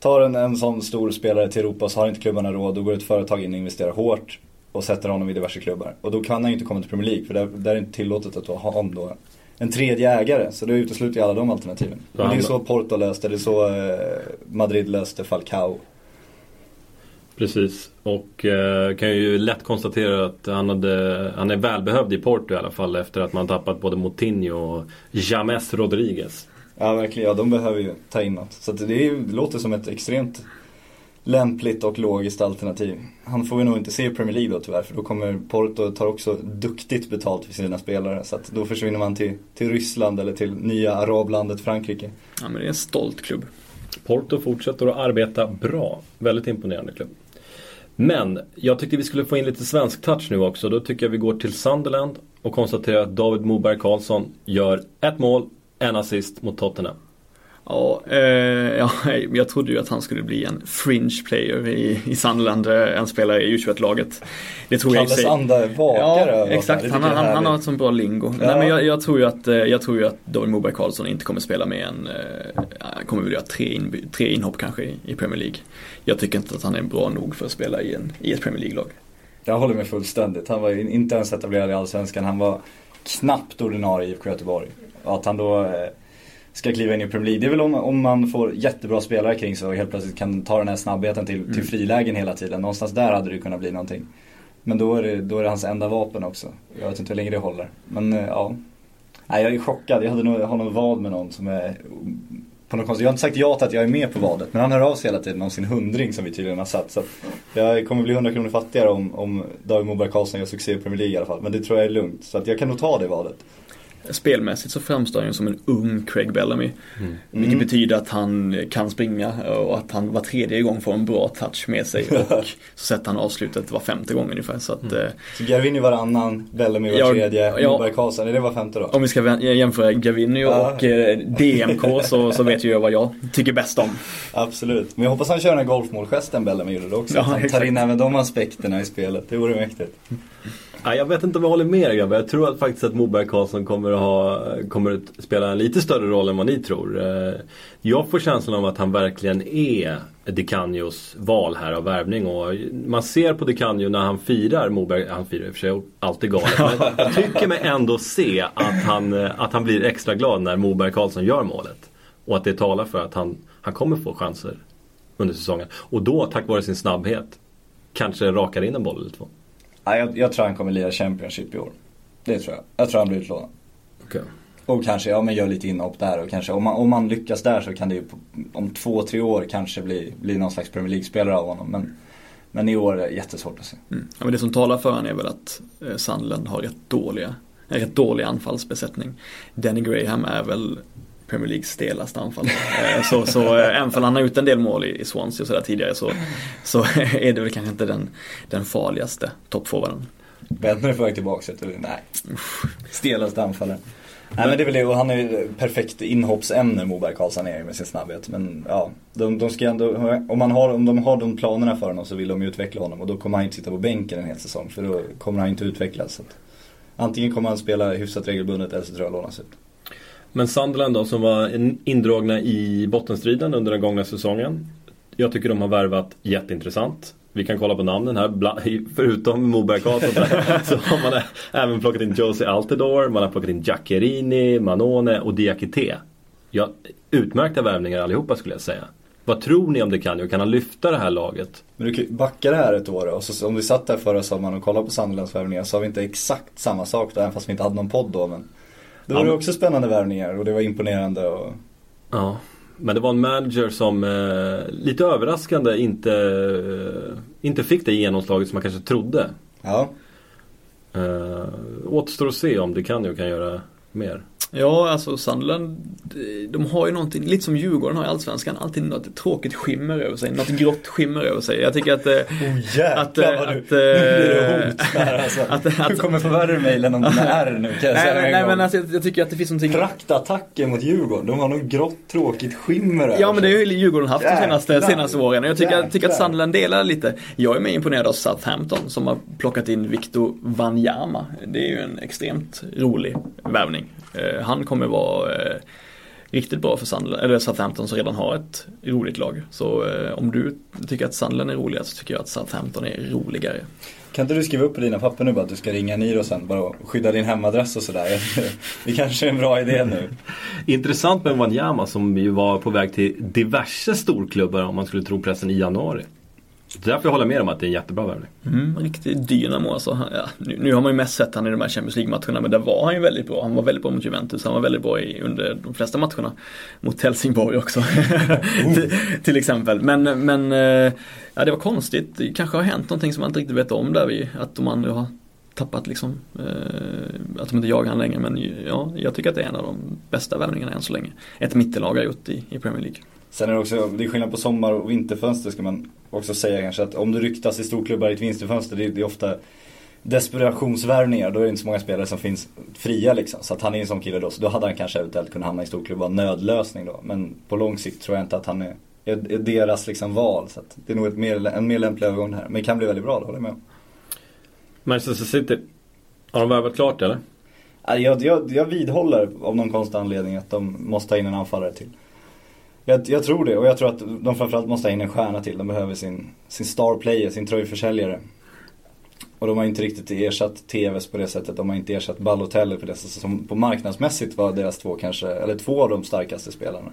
tar en, en sån stor spelare till Europa så har inte klubbarna råd. Då går ett företag in och investerar hårt och sätter honom i diverse klubbar. Och då kan han ju inte komma till Premier League för där, där är det inte tillåtet att ha om då en tredje ägare. Så det utesluter ju alla de alternativen. Och det är men- så Porto löste det, är så eh, Madrid löste Falcao. Precis. Och eh, kan ju lätt konstatera att han, hade, han är välbehövd i Porto i alla fall efter att man tappat både Moutinho och James Rodriguez. Ja verkligen, ja de behöver ju ta in något. Så att det, är, det låter som ett extremt lämpligt och logiskt alternativ. Han får vi nog inte se i Premier League då tyvärr för då kommer Porto tar också duktigt betalt för sina spelare. Så att då försvinner man till, till Ryssland eller till nya arablandet Frankrike. Ja, men det är en stolt klubb. Porto fortsätter att arbeta bra. Väldigt imponerande klubb. Men jag tyckte vi skulle få in lite svensk touch nu också. Då tycker jag vi går till Sunderland och konstaterar att David Moberg Karlsson gör ett mål, en assist mot Tottenham. Ja, eh, ja, jag trodde ju att han skulle bli en fringe player i, i Sunderland, eh, en spelare i U21-laget. Det tror jag Kalles sig. anda vakar Ja, exakt. Han, jag han, han har ett sånt bra lingo. Nej, men jag, jag, tror ju att, eh, jag tror ju att David Moberg Karlsson inte kommer spela med en, eh, han kommer väl göra tre, in, tre inhopp kanske i, i Premier League. Jag tycker inte att han är bra nog för att spela i, en, i ett Premier League-lag. Jag håller med fullständigt. Han var ju inte ens etablerad i Allsvenskan. Han var knappt ordinarie i IFK Göteborg. Att han då eh, ska kliva in i Premier League. Det är väl om, om man får jättebra spelare kring sig och helt plötsligt kan ta den här snabbheten till, till Mm. frilägen hela tiden. Någonstans där hade det kunnat bli någonting. Men då är, det, då är det hans enda vapen också. Jag vet inte hur länge det håller. Men eh, ja. Nej, jag är chockad. Jag hade nog har vad med någon som är på något konstigt. Jag har inte sagt ja till att jag är med på vadet. Men han hör av sig hela tiden om sin hundring som vi tydligen har satt. Så jag kommer bli 100 kronor fattigare om, om David Moberg Karlsson gör succé i Premier League i alla fall. Men det tror jag är lugnt. Så att jag kan nog ta det vadet. Spelmässigt så framstår han ju som en ung Craig Bellamy. Mm. Vilket betyder att han kan springa och att han var tredje gång får en bra touch med sig. Och så sätter han avslutet var femte gång ungefär. Så, att, mm. Eh, så Garvini varannan, Bellamy var tredje, ja, Moberg Karlsson, är det var femte då? Om vi ska jämföra Garvini ja. och eh, DMK så, så vet ju jag vad jag tycker bäst om. Absolut, men jag hoppas han kör den här golfmålgesten Bellamy gjorde också. Ja, att han tar in även de aspekterna i spelet, det vore mäktigt. Ja, jag vet inte om jag håller med er grabbar. Jag tror att faktiskt att Moberg Karlsson kommer att, ha, kommer att spela en lite större roll än vad ni tror. Eh, jag får känslan av att han verkligen är DeCanjos val här av värvning. Och man ser på DeCanjo när han firar Moberg, han firar i och för sig alltid galet. Men jag tycker mig ändå se att han, eh, att han blir extra glad när Moberg Karlsson gör målet. Och att det talar för att han, han kommer få chanser under säsongen. Och då, tack vare sin snabbhet, kanske rakar in en boll eller två. Ja, jag, jag tror han kommer lira Championship i år. Det tror jag. Jag tror han blir utlånad. Okay. Och kanske, ja men gör lite inhopp där och kanske, om man, om man lyckas där så kan det ju om två, tre år kanske bli, bli någon slags Premier League-spelare av honom. Men, men i år är det jättesvårt att se. Mm. Ja, men det som talar för honom är väl att eh, Sandland har rätt dåliga, en rätt dålig anfallsbesättning. Danny Graham är väl Premier Leagues stelaste anfall. Eh, så, så eh, även om han har gjort en del mål i, Swansea och sådär tidigare så, så är det väl kanske inte den, den farligaste toppforwarden. Bentner är på väg tillbaka, eller? Nej. Stelaste anfallaren. Nej men det är väl det, och han är ju perfekt inhoppsämne Moberg Karlsson är med sin snabbhet. Men ja, de, de ska ändå, om, man har, om de har de planerna för honom så vill de ju utveckla honom och då kommer han inte sitta på bänken en hel säsong för då kommer han inte utvecklas. Så att, antingen kommer han spela hyfsat regelbundet eller så tror jag lånas ut. Men Sunderland då som var indragna i bottenstriden under den gångna säsongen. Jag tycker de har värvat jätteintressant. Vi kan kolla på namnen här. Förutom Moberg Karlsson så har man även plockat in Josie Altidore, man har plockat in Giaccherini, Manone och Diakité. Ja, utmärkta värvningar allihopa skulle jag säga. Vad tror ni om det kan Kan han lyfta det här laget? Men du kan backa det här ett år och så, om vi satt där förra sommaren och kollade på Sunderlands värvningar så har vi inte exakt samma sak då, även fast vi inte hade någon podd då. Men det var ja. också spännande värvningar och det var imponerande. Och... Ja, men det var en manager som eh, lite överraskande inte, eh, inte fick det genomslaget som man kanske trodde. Ja. Eh, återstår att se om det kan ju kan göra mer. Ja, alltså Sunderland, de har ju någonting, lite som Djurgården har i Allsvenskan, alltid något tråkigt skimmer över sig, något grått skimmer över sig. Jag tycker att... Eh, oh jäklar vad du, att, nu blir det hot här alltså. att, att, du kommer få värre mejlen om dina R nu kan jag säga Nej, nej men alltså, jag, jag, tycker att det finns någonting... Praktattacker mot Djurgården, de har något grått tråkigt skimmer över Ja men det har ju Djurgården haft de senaste, senaste åren. Jag tycker, tycker att Sunderland delar lite. Jag är mer imponerad av Southampton som har plockat in Victor Wanyama. Det är ju en extremt rolig värvning. Eh, han kommer vara eh, riktigt bra för Sunderland, eller Southampton som redan har ett roligt lag. Så eh, om du tycker att Sunderland är roligast så tycker jag att Southampton är roligare. Kan inte du skriva upp på dina papper nu bara att du ska ringa Niro sen bara och skydda din hemadress och sådär. Det kanske är en bra idé nu. Intressant med Wanyama som ju var på väg till diverse storklubbar om man skulle tro pressen i januari. Därför jag håller med om att det är en jättebra värvning. Mm, riktigt dynamo alltså. Ja, nu, nu, har man ju mest sett han i de här Champions League-matcherna men där var han ju väldigt bra. Han var väldigt bra mot Juventus, han var väldigt bra i, under de flesta matcherna. Mot Helsingborg också. Oh. till, till, exempel. Men, men eh, ja, det var konstigt. Det kanske har hänt någonting som man inte riktigt vet om där vi, att de andra har tappat liksom, eh, att de inte jagar han längre. Men ja, jag tycker att det är en av de bästa värvningarna än så länge. Ett mittellag har gjort i, i Premier League. Sen är det också, det är skillnad på sommar och vinterfönster ska man också säga kanske. Att om du ryktas i storklubbar i ett vinterfönster, det är, det är ofta desperationsvärvningar. Då är det inte så många spelare som finns fria liksom. Så att han är en sån kille då. Så då hade han kanske eventuellt kunnat hamna i storklubbar, nödlösning då. Men på lång sikt tror jag inte att han är, är, är deras liksom val. Så det är nog ett mer, en mer lämplig övergång det här. Men det kan bli väldigt bra, det håller jag med om. Manchester City, har de värvat klart eller? Jag, jag, jag vidhåller av någon konstig anledning att de måste ta in en anfallare till. Jag, jag, tror det och jag tror att de framförallt måste ha in en stjärna till. De behöver sin, sin star player, sin tröjförsäljare. Och de har inte riktigt ersatt TVs på det sättet. De har inte ersatt Balotelli på det sättet. Som på marknadsmässigt var deras två kanske, eller två av de starkaste spelarna.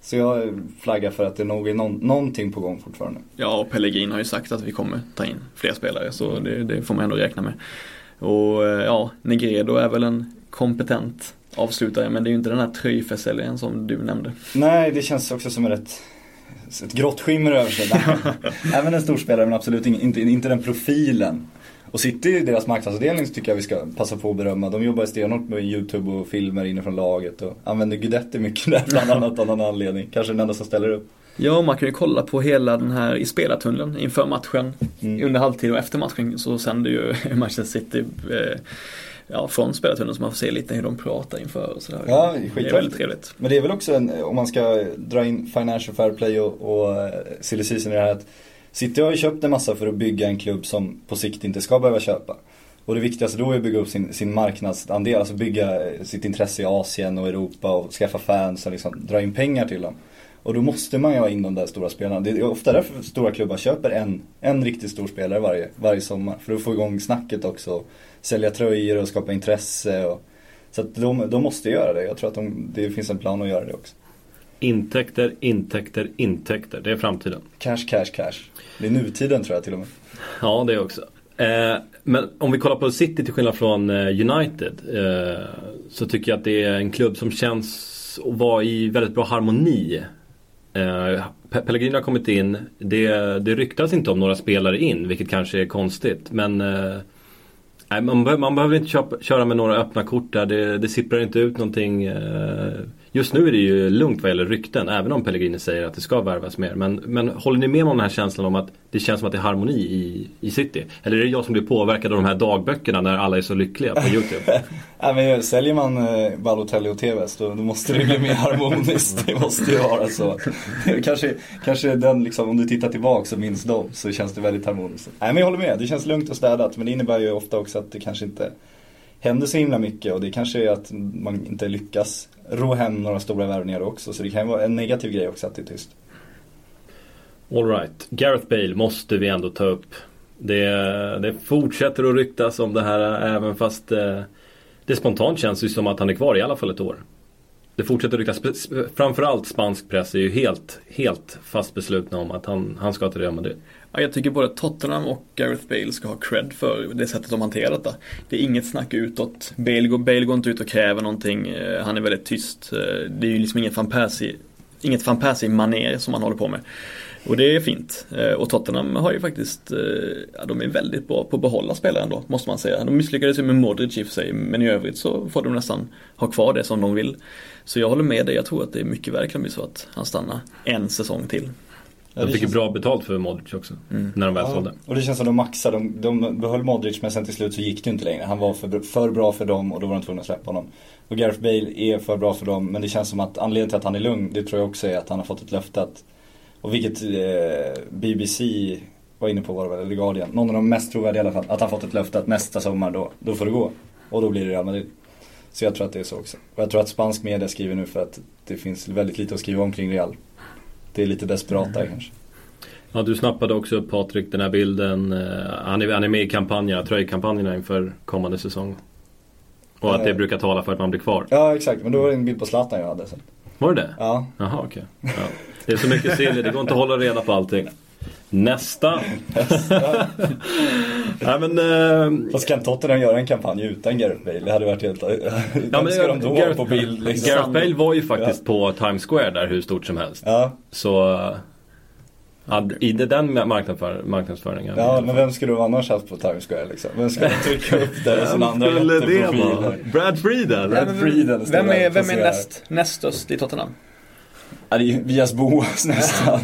Så jag flaggar för att det nog är någon, någonting på gång fortfarande. Ja, och Pellegrin har ju sagt att vi kommer ta in fler spelare. Så det, det får man ändå räkna med. Och eh, ja, Negredo är väl en kompetent avslutare men det är ju inte den här tröjförsäljaren som du nämnde. Nej, det känns också som ett, ett grått skimmer över sig. Även en storspelare men absolut inte, inte den profilen. Och City, deras marknadsavdelning tycker jag vi ska passa på att berömma. De jobbar stenhårt med YouTube och filmer inifrån laget och använder Guidetti mycket där bland annat av någon anledning. Kanske den enda som ställer upp. Ja, man kan ju kolla på hela den här i spelartunneln inför matchen. Mm. Under halvtid och efter matchen så sänder ju Manchester City eh, ja, från spelartunneln så man får se lite hur de pratar inför och sådär. Ja, det är väldigt trevligt. Men det är väl också en, om man ska dra in financial fair play och, och eh, silly season i det här att City har ju köpt en massa för att bygga en klubb som på sikt inte ska behöva köpa. Och det viktigaste då är att bygga upp sin, sin marknadsandel, alltså bygga eh, sitt intresse i Asien och Europa och skaffa fans och liksom dra in pengar till dem. Och då måste man ju ha in de där stora spelarna. Det är ofta därför stora klubbar köper en, en riktigt stor spelare varje, varje sommar. För att få igång snacket också. Sälja tröjor och skapa intresse. Och, så att de, de måste göra det. Jag tror att de, det finns en plan att göra det också. Intäkter, intäkter, intäkter. Det är framtiden. Cash, cash, cash. Det är nutiden tror jag till och med. Ja, det också. Eh, men om vi kollar på City till skillnad från eh, United. Eh, så tycker jag att det är en klubb som känns att vara i väldigt bra harmoni. Eh, Pe- Pellegrini har kommit in. Det, det ryktas inte om några spelare in, vilket kanske är konstigt. Men nej, man, be- man behöver inte köpa, köra med några öppna kort där. Det, det sipprar inte ut någonting. Eh, just nu är det ju lugnt vad gäller rykten, även om Pellegrini säger att det ska värvas mer. Men, men håller ni med om den här känslan om att det känns som att det är harmoni i, i City? Eller är det jag som blir påverkad av de här dagböckerna när alla är så lyckliga på YouTube? Nej men säljer man eh, Balotelli och Tevez då, då måste det bli mer harmoniskt. Det måste ju vara så. kanske, kanske den liksom, om du tittar tillbaka och minns dem så känns det väldigt harmoniskt. Nej men jag håller med, det känns lugnt och städat. Men det innebär ju ofta också att det kanske inte händer så himla mycket. Och det kanske är att man inte lyckas ro hem några stora värvningar också. Så det kan ju vara en negativ grej också att det är tyst. Alright, Gareth Bale måste vi ändå ta upp. Det, det fortsätter att ryktas om det här även fast eh, det spontant känns ju som att han är kvar i alla fall ett år. Det fortsätter att ryktas, framförallt spansk press är ju helt, helt fast beslutna om att han, han ska till Real Madrid. Ja, jag tycker både Tottenham och Gareth Bale ska ha cred för det sättet de hanterar detta. Det är inget snack utåt. Bale går, Bale går inte ut och kräver någonting. Eh, han är väldigt tyst. Eh, det är ju liksom ingen van Persie, inget van Persie-manér som han håller på med. Och det är fint. Eh, och Tottenham har ju faktiskt, ja, de är väldigt bra på att behålla spelare ändå, måste man säga. De misslyckades ju med Modric i och för sig, men i övrigt så får de nästan ha kvar det som de vill. Så jag håller med dig, jag tror att det är mycket väl kan bli så att han stannar en säsong till. Ja, De det fick ju känns- bra betalt för Modric också. När de väl sålde. och det känns som de maxade, de, de behöll Modric men sen till slut så gick det inte längre. Han var för, för bra för dem och då var de tvungna att släppa honom. Och Gareth Bale är för bra för dem men det känns som att anledningen till att han är lugn, det tror jag också är att han har fått ett löfte att och vilket eh, BBC var inne på var det väl, eller Guardian, någon av de mest trovärdiga i alla fall, att han fått ett löfte att nästa sommar då, då får det gå. Och då blir det Real Madrid. Så jag tror att det är så också. Och jag tror att spansk media skriver nu för att det finns väldigt lite att skriva om kring Real. Det är lite desperat där kanske. Ja, du snappade också upp Patrik den här bilden. Eh, Han är, han är med i kampanjerna, tröjkampanjerna inför kommande säsong. Och att det Eh. brukar tala för att man blir kvar. Ja exakt, men då var det en bild på Zlatan jag hade. Så. Var det det? Ja, Jaha, okej. Ja. Det är så mycket silly, det går inte att hålla reda på allting. Nästa. Nej men... Eh, Fast kan Tottenham göra en kampanj utan Gareth Bale? Det hade varit helt... Ja, men ska de då Gareth- på bild liksom? Gareth Bale var ju faktiskt på Times Square där hur stort som helst. Ja, Så... eh, Ja, I det- den marknadsför, marknadsföringen. ja, men vem skulle du annars haft på Times Square liksom? Vem skulle trycka upp där Vem andra skulle det jätteprofil? vara? Brad Frieden? Brad Frieden står Vem är, vem är näst, näst störst i Tottenham? Ja, det är ju Vias Boas nästan.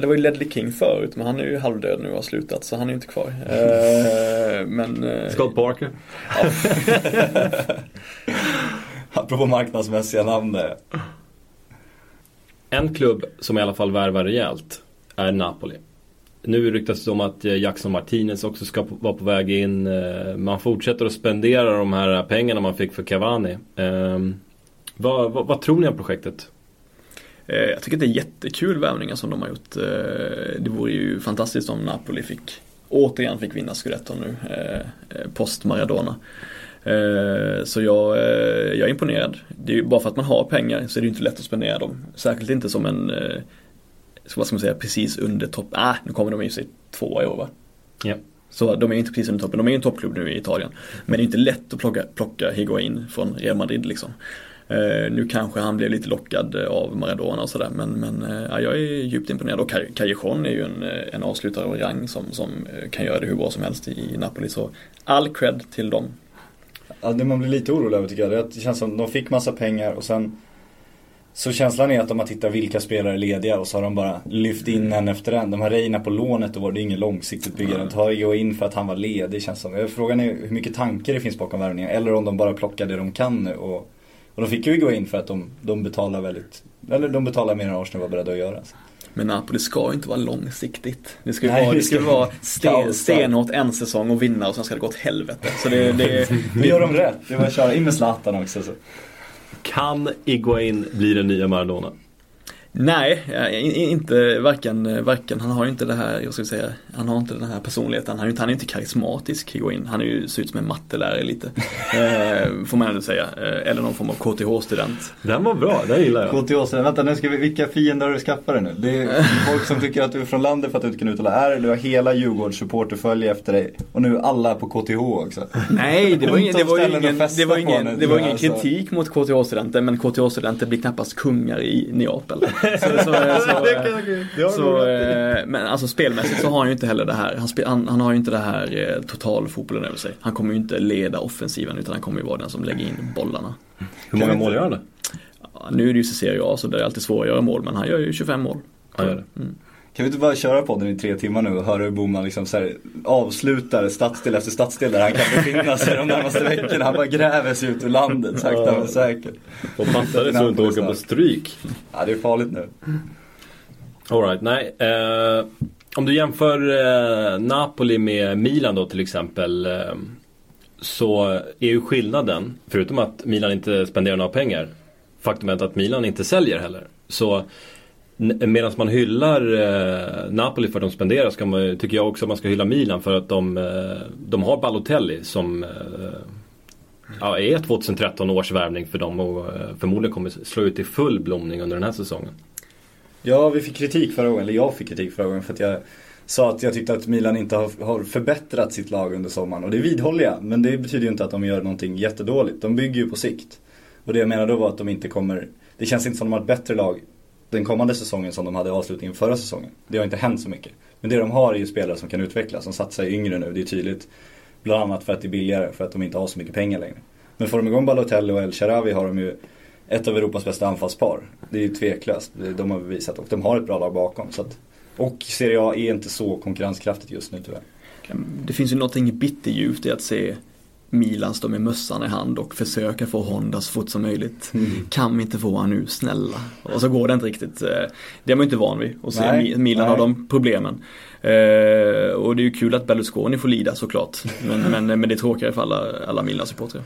Ja, det var ju Ledley King förut, men han är ju halvdöd nu och har slutat, så han är ju inte kvar. Eh, men... eh, Scott Parker? Apropå marknadsmässiga namn där. En klubb som i alla fall värvar rejält är Napoli. Nu ryktas det om att eh, Jackson Martinez också ska vara på väg in. Eh, Man fortsätter att spendera de här pengarna man fick för Cavani. Ehm, Vad, vad, vad tror ni om projektet? Eh, Jag tycker att det är jättekul värvningar som de har gjort. Eh, Det vore ju fantastiskt om Napoli fick återigen fick vinna Scudetton nu, eh, post Maradona. Så jag, jag är imponerad. Det är ju bara för att man har pengar så är det ju inte lätt att spendera dem. Särskilt inte som en, vad ska man säga, precis under topp, ah, nu kommer de ju sig tvåa i år va? Ja. Så de är inte precis under toppen, de är ju en toppklubb nu i Italien. Men det är inte lätt att plocka, plocka Higuain från Real Madrid liksom. Eh, nu kanske han blev lite lockad av Maradona och sådär men, men eh, ja, jag är djupt imponerad och Callejon är ju en, eh, en avslutare av rang som, som eh, kan göra det hur bra som helst i Napoli så all cred till dem. Ja, det man blir lite orolig över tycker jag, det är att det känns som att de fick massa pengar och sen så känslan är att de har tittat vilka spelare är lediga och så har de bara lyft in en efter en. De har Reina på lånet och det är inget långsiktigt byggande. De tar ju in för att han var ledig känns som. Frågan är hur mycket tankar det finns bakom värvningen. Eller om de bara plockar det de kan nu. Och, och de fick ju gå in för att de, de betalar väldigt, eller de betalar mer än Arsenal var beredda att göra. Men Napoli ska ju inte vara långsiktigt. Det ska ju Nej, vara, det ska vara sten, stenhårt en säsong och vinna och sen ska det gå åt helvete. Så det, det, det gör de rätt. Det var att köra in med Zlatan också. Så. Kan Iguain bli den nya Maradona? Nej, inte varken, varken, han har ju inte det här, jag ska säga, han har inte den här personligheten, han är, inte, han är inte karismatisk Higuain, han är ju, ser ut som en mattelärare lite. eh, får man ändå säga, eh, eller någon form av KTH-student. Den var bra, den gillar jag. KTH-student, vänta nu ska vi, vilka fiender har du skaffat dig nu? Det är folk som tycker att du är från landet för att du inte kan uttala R, du har hela Djurgårds supporterfölje efter dig och nu alla på KTH också. Nej, det var ingen, det var ingen, det var ingen, det var ingen kritik mot KTH-studenter, men KTH-studenter blir knappast kungar i Neapel. Så, så, så, så eh, men alltså spelmässigt så har han ju inte heller det här. Han, spel, han, han har ju inte det här eh, totalfotbollen över sig. Han kommer ju inte leda offensiven utan han kommer ju vara den som lägger in bollarna. Hur många mål gör han då? Ja, nu är det ju Serie A så det är alltid svårt att göra mål men han gör ju 25 mål. Han gör det. Mm. Kan vi inte bara köra podden i tre timmar nu och höra hur Boman liksom så här avslutar stadsdel efter stadsdel där han kan befinna sig de närmaste veckorna. Han bara gräver sig ut ur landet sakta men säkert. Får passa det så att inte åker på stryk. Ja, det är farligt nu. Alright, nej. Eh, om du jämför eh, Napoli med Milan då till exempel. Eh, så är ju skillnaden, förutom att Milan inte spenderar några pengar, faktumet att Milan inte säljer heller. Så Medan man hyllar eh, Napoli för att de spenderar ska man, tycker jag också att man ska hylla Milan för att de, eh, de har Balotelli som eh, ja, är 2013 års värvning för dem och eh, förmodligen kommer slå ut i full blomning under den här säsongen. Ja, vi fick kritik förra gången, eller jag fick kritik förra gången för att jag sa att jag tyckte att Milan inte har, har förbättrat sitt lag under sommaren. Och det vidhåller jag, men det betyder ju inte att de gör någonting jättedåligt. De bygger ju på sikt. Och det jag menar då var att de inte kommer, det känns inte som att de har ett bättre lag den kommande säsongen som de hade avslutningen förra säsongen. Det har inte hänt så mycket. Men det de har är ju spelare som kan utvecklas, som satsar yngre nu, det är tydligt. Bland annat för att det är billigare, för att de inte har så mycket pengar längre. Men får de igång Balotelli och El Sharawi har de ju ett av Europas bästa anfallspar. Det är ju tveklöst, de har bevisat. Och de har ett bra lag bakom. Så att, och Serie A är inte så konkurrenskraftigt just nu tyvärr. Det finns ju någonting bitterljuvt i att se Milan står med mössan i hand och försöker få Honda så fort som möjligt. Mm. Kan vi inte få han nu, snälla? Och så går det inte riktigt. Eh, det är man inte van vid att se nej, Milan nej. har de problemen. Eh, och det är ju kul att Berlusconi får lida såklart. Men, men, men det är tråkigare för alla, alla Milan-supportrar.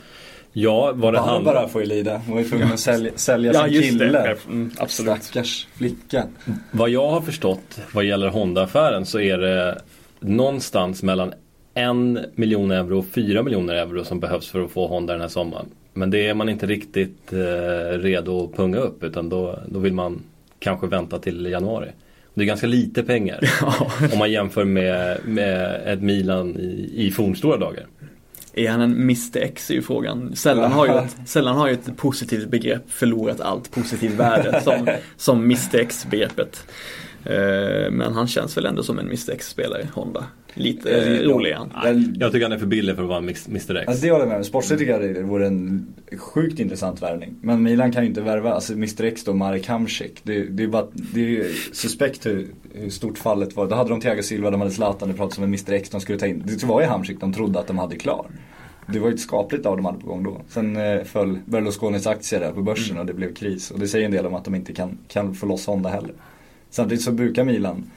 Ja, var det han? bara får ju lida. Hon var ju tvungen att sälja, sälja ja, sin kille. Mm, absolut. Stackars flicka. Vad jag har förstått vad gäller Honda-affären så är det någonstans mellan en miljon euro och fyra miljoner euro som behövs för att få Honda den här sommaren. Men det är man inte riktigt eh, redo att punga upp utan då, då vill man kanske vänta till januari. Det är ganska lite pengar ja. om man jämför med, med ett Milan i, i fornstora dagar. Är han en Mr X är ju frågan. Sällan har ju ett, sällan har ju ett positivt begrepp förlorat allt positivt värde som, som Mr X-begreppet. Eh, men han känns väl ändå som en Mr X-spelare, Honda. Lite eh, rolig. Jag tycker han är för billig för att vara Mr X. Alltså det håller jag med Sportsligt tycker jag det vore en sjukt intressant värvning. Men Milan kan ju inte värva, alltså Mr X då, Marek Hamsik. Det, det, är bara, det är suspekt hur, hur stort fallet var. Då hade de Thiago Silva, de hade Zlatan, det pratades om en Mr X de skulle ta in. Det var ju Hamsik de trodde att de hade klar. Det var ju ett skapligt av de hade på gång då. Sen eh, föll Berlusconis aktier där på börsen mm. och det blev kris. Och det säger en del om att de inte kan, kan få loss Honda heller. Samtidigt så brukar Milan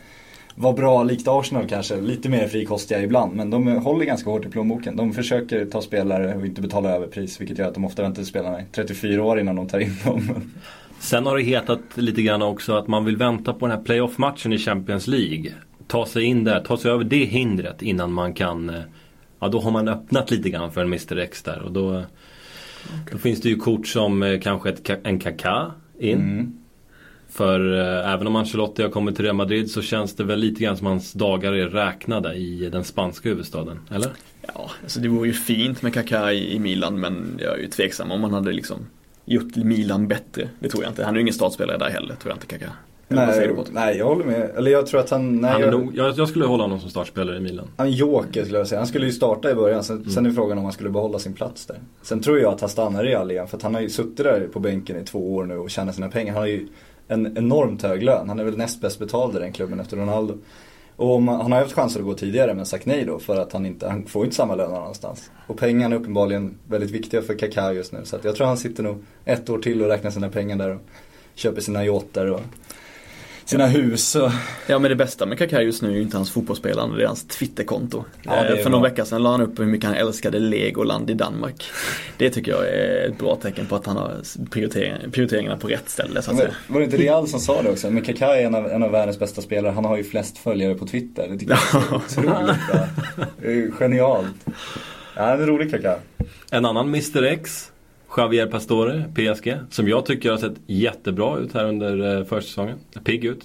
vara bra, likt Arsenal kanske, lite mer frikostiga ibland. Men de håller ganska hårt i plånboken. De försöker ta spelare och inte betala överpris, vilket gör att de ofta väntar till spelarna i 34 år innan de tar in dem. Sen har det hetat lite grann också att man vill vänta på den här playoff-matchen i Champions League. Ta sig in där, ta sig över det hindret innan man kan eh, Ja då har man öppnat lite grann för en Mr X där och då, okay. då finns det ju kort som eh, kanske ett, en Kaká in. Mm. För äh, även om Ancelotti har kommit till Real Madrid så känns det väl lite grann som hans dagar är räknade i den spanska huvudstaden, eller? Ja, alltså det vore ju fint med Kaká i, i Milan men jag är ju tveksam om man hade liksom gjort Milan bättre. Det tror jag inte. Han är ju ingen startspelare där heller, tror jag inte Kaká. Nej, nej, jag håller med. Eller jag tror att han... Nej, Han är jag, nog, jag, jag skulle hålla honom som startspelare i Milan. Han joker skulle jag säga. Han skulle ju starta i början. Sen, sen är frågan om han skulle behålla sin plats där. Sen tror jag att han stannar i Real igen. För att han har ju suttit där på bänken i två år nu och tjänat sina pengar. Han har ju en enormt hög lön. Han är väl näst bäst betald i den klubben efter Ronaldo. Och man, han har ju haft chanser att gå tidigare men sagt nej då för att han inte, han får ju inte samma lön någonstans. Och pengarna är uppenbarligen väldigt viktiga för Kaká just nu. Så att jag tror han sitter nog ett år till och räknar sina pengar där och köper sina yachter och sina hus och Ja men det bästa med Kaká just nu är ju inte hans fotbollsspelande, det är hans Twitterkonto. Ja, det är Eh, För någon bra. vecka sedan la han upp hur mycket han älskade Legoland i Danmark. Det tycker jag är ett bra tecken på att han har prioritering, prioriteringarna på rätt ställe så att Men, säga. var det inte Real som sa det också? Men Kaká är en av, en av världens bästa spelare. Han har ju flest följare på Twitter. Det tycker jag är otroligt bra. Det är ju genialt. Ja, han är rolig Kaká. En annan Mr X, Javier Pastore, PSG. Som jag tycker har sett jättebra ut här under eh, försäsongen. Pigg ut.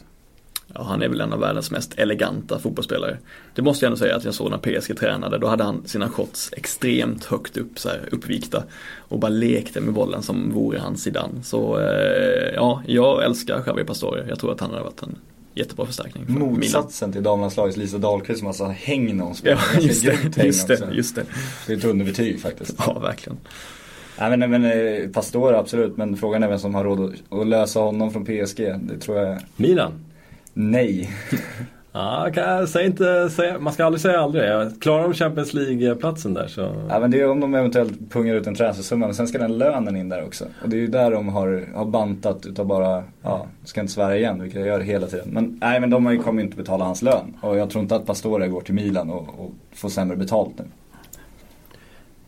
Ja, han är väl en av världens mest eleganta fotbollsspelare. Det måste jag ändå säga att jag såg när PSG tränade. Då hade han sina shots extremt högt upp, så här, uppvikta. Och bara lekte med bollen som vore han Zidane. Så eh, ja, jag älskar Javier Pastore. Jag tror att han har varit en jättebra förstärkning för Milan. Motsatsen till damlandslagets Lisa Dahlqvist som alltså har häng när hon Ja, just det, just det, just det. Det är ett underbetyg faktiskt. Ja, verkligen. Nej men, men eh, Pastore absolut, men frågan är vem som har råd att, lösa honom från PSG. Det tror jag, Milan. nej. Ja, kan säga inte, säga, man ska aldrig säga aldrig. Klarar de Champions League-platsen där så... Ja men det är om de eventuellt pungar ut en transfersumma, men sen ska den lönen in där också. Och det är ju där de har, har bantat utav bara, ja, ska inte svära igen, vilket jag gör hela tiden. Men nej men de kommer ju inte betala hans lön. Och jag tror inte att Pastore går till Milan och, och får sämre betalt nu.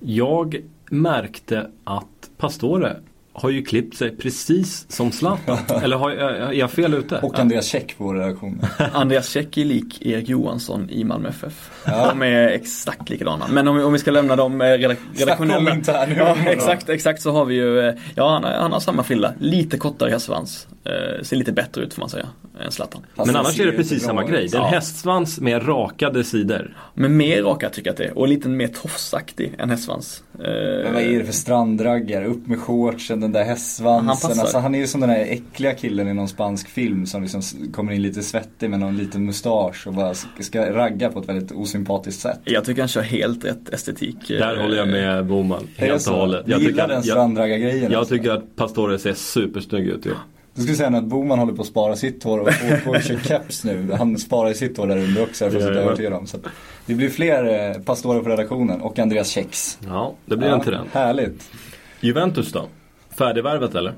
Jag märkte att Pastore har ju klippt sig precis som Zlatan. Eller har, är jag fel ute? Och Andreas Käck på vår redaktion. Andreas Käck är lik Erik Johansson i Malmö FF. Ja. De är exakt likadana. Men om, vi- om vi ska lämna de eh, redak- redaktionella. om internhumor Ja, exakt, exakt så har vi ju, eh, ja han, har- han har samma frilla. Lite kortare hästsvans. Eh, ser lite bättre ut får man säga, än Zlatan. Fast Men han annars ser är det precis samma bra grej. Det är en Ja. hästsvans med rakade sidor. Men mer raka tycker jag att det är. Och lite mer tofsaktig än hästsvans. Eh, Men vad är det för strandraggare? Upp med shortsen, den där Han hästsvansen. passar. Alltså, han är ju som den där äckliga killen i någon spansk film som liksom kommer in lite svettig med någon liten mustasch och bara ska- ragga på ett väldigt osympatiskt sätt. Jag tycker han kör helt rätt estetik. Där Eh, håller jag med Boman helt och hållet. Jag gillar tycker, den att- jag, strandraggargrejen? jag alltså? tycker att Pastore ser supersnygg ut. ju. Du skulle säga att Boman håller på att spara sitt hår och och kör keps nu. Han sparar ju sitt hår där under också, för att Jajamän. övertyga dem. Så det blir fler eh, pastorer på redaktionen och Andreas Kex. Ja, det blir en trend. Härligt. Juventus då? Färdigvärvat eller?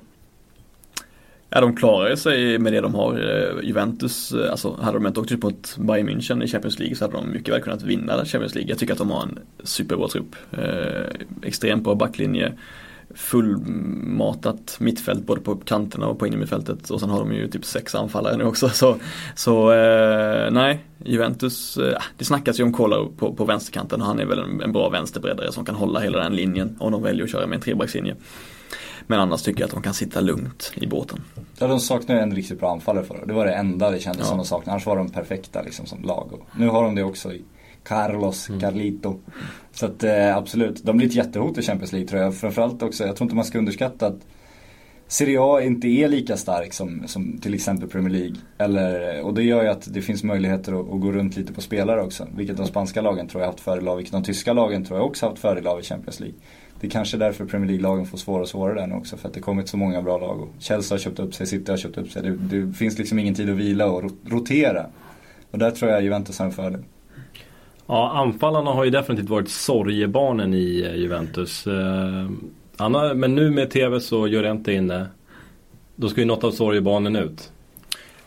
Ja, de klarar sig med det de har. Eh, Juventus, eh, alltså hade de inte åkt ut mot Bayern München i Champions League så hade de mycket väl kunnat vinna Champions League. Jag tycker att de har en superbra trupp. Eh, extremt bra backlinje. Fullmatat mittfält både på kanterna och på innermittfältet och sen har de ju typ sex anfallare nu också. Så, så eh, nej, Juventus, eh, det snackas ju om Kolar på, på vänsterkanten och han är väl en, en bra vänsterbreddare som kan hålla hela den linjen om de väljer att köra med en trebackslinje. Men annars tycker jag att de kan sitta lugnt i båten. Ja, de saknade en riktigt bra anfallare förra. Det var det enda det kändes Ja. som de saknade. Annars var de perfekta liksom som lag. Och nu har de det också i Carlos, Mm. Carlito. Så att eh, absolut, de blir ett jättehot i Champions League tror jag. Framförallt också, jag tror inte man ska underskatta att Serie A inte är lika stark som, som till exempel Premier League. Eller, och det gör ju att det finns möjligheter att, att gå runt lite på spelare också. Vilket de spanska lagen tror jag haft fördel av. Vilket de tyska lagen tror jag också haft fördel av i Champions League. Det är kanske därför Premier League-lagen får svårare och svårare där nu också. För att det kommit så många bra lag. Och Chelsea har köpt upp sig, City har köpt upp sig. Det, det finns liksom ingen tid att vila och ro- rotera. Och där tror jag Juventus har en fördel. Ja, anfallarna har ju definitivt varit sorgebarnen i eh, Juventus. Eh, Anna, men nu med TV så gör det inte inne. Då ska ju något av sorgebarnen ut.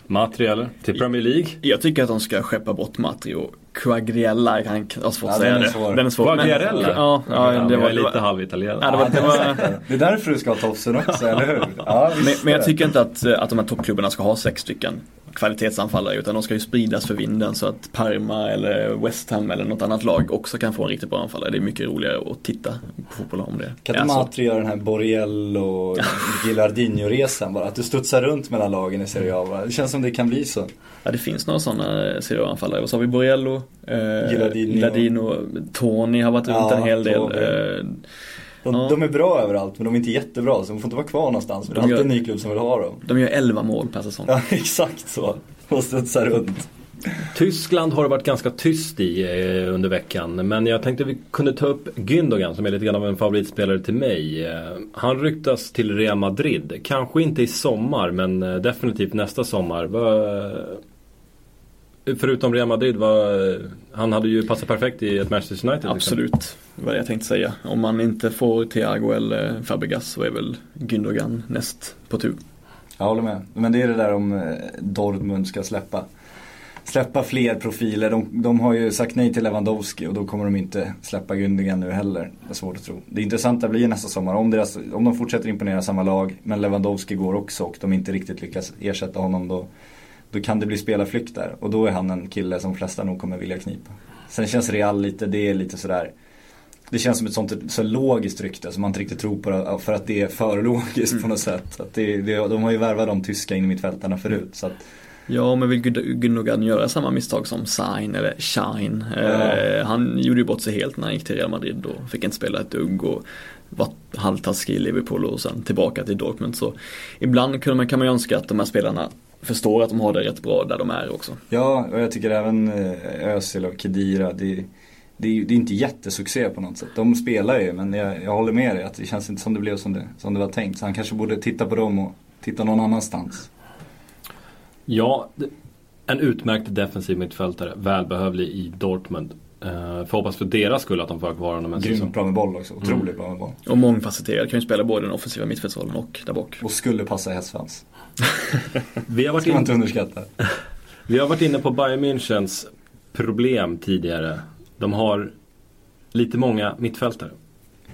Matri eller? Till Premier League? Jag tycker att de ska skeppa bort Matri och Quagliarella, jag har svårt att Ja, säga den är det. svår. Den är svår. Quagliarella? Men- Ja, ja, det jag var, det lite halvitalienare. Ja, det var- det var- Det är därför du ska ha tofsen också, eller hur? Ja, men, men jag det. tycker inte att, att de här toppklubbarna ska ha sex stycken kvalitetsanfallare utan de ska ju spridas för vinden så att Parma eller West Ham eller något annat lag också kan få en riktigt bra anfallare. Det är mycket roligare att titta på fotboll om det Kan inte. Matri göra den här Borrell och Gilardino-resan bara? Att du studsar runt mellan lagen i Serie A. Det känns som det kan bli så. Ja det finns några sådana serieanfallare. Och så har vi Borrello, eh, Gilardino. Gilardino, Tony har varit runt Ja, en hel del. Tony. De, Ja. de är bra överallt men de är inte jättebra så de får inte vara kvar någonstans. För det är De alltid en ny klubb som vill ha dem. De gör 11 mål per säsong. Ja, exakt så. Och studsar runt. Tyskland har det varit ganska tyst i eh, under veckan. Men jag tänkte vi kunde ta upp Gündogan som är lite grann av en favoritspelare till mig. Eh, Han ryktas till Real Madrid. Kanske inte i sommar men eh, definitivt nästa sommar. Förutom Real Madrid, vad, han hade ju passat perfekt i ett Manchester United. liksom. Absolut, det var det jag tänkte säga. Om man inte får Thiago eller Fabregas så är väl Gündogan näst på tur. Jag håller med. Men det är det där om eh, Dortmund ska släppa. Släppa fler profiler. De, de har ju sagt nej till Lewandowski och då kommer de inte släppa Gündogan nu heller. Det är svårt att tro. Det intressanta blir nästa sommar. Om, deras, om de fortsätter imponera samma lag men Lewandowski går också och de inte riktigt lyckas ersätta honom då, då kan det bli spelarflykt där. Och då är han en kille som flesta nog kommer vilja knipa. Sen känns Real lite, det är lite sådär det känns som ett sånt så logiskt rykte som man inte riktigt tror på för att det är för logiskt på något sätt. Att det, det, de har ju värvat de tyska in i mittfältarna förut. Så att, Ja, men vill Gund- Gündogan göra samma misstag som Sain eller Shine? Eh, han gjorde ju bort sig helt när han gick till Real Madrid och fick inte spela ett dugg och var halvtaskig i Liverpool och sen tillbaka till Dortmund. Så ibland kan man, kan man ju önska att de här spelarna förstår att de har det rätt bra där de är också. ja, och jag tycker även eh, Özil och Kedira, det, det, är- det är inte jättesuccé på något sätt. De spelar ju, men jag, jag håller med dig att det känns inte som det blev som det, som det var tänkt. Så han kanske borde titta på dem och titta någon annanstans. Ja, en utmärkt defensiv mittfältare. Välbehövlig i Dortmund. Uh, får hoppas för deras skull att de får ha kvar honom en Grymt säsong. bra med boll också, otroligt bra med boll. Och mångfacetterad, kan ju spela både den offensiva mittfältsrollen och där bak. Och skulle passa i hästfans. Vi har, varit in, inte underskatta. vi har varit inne på Bayern Münchens problem tidigare. De har lite många mittfältare.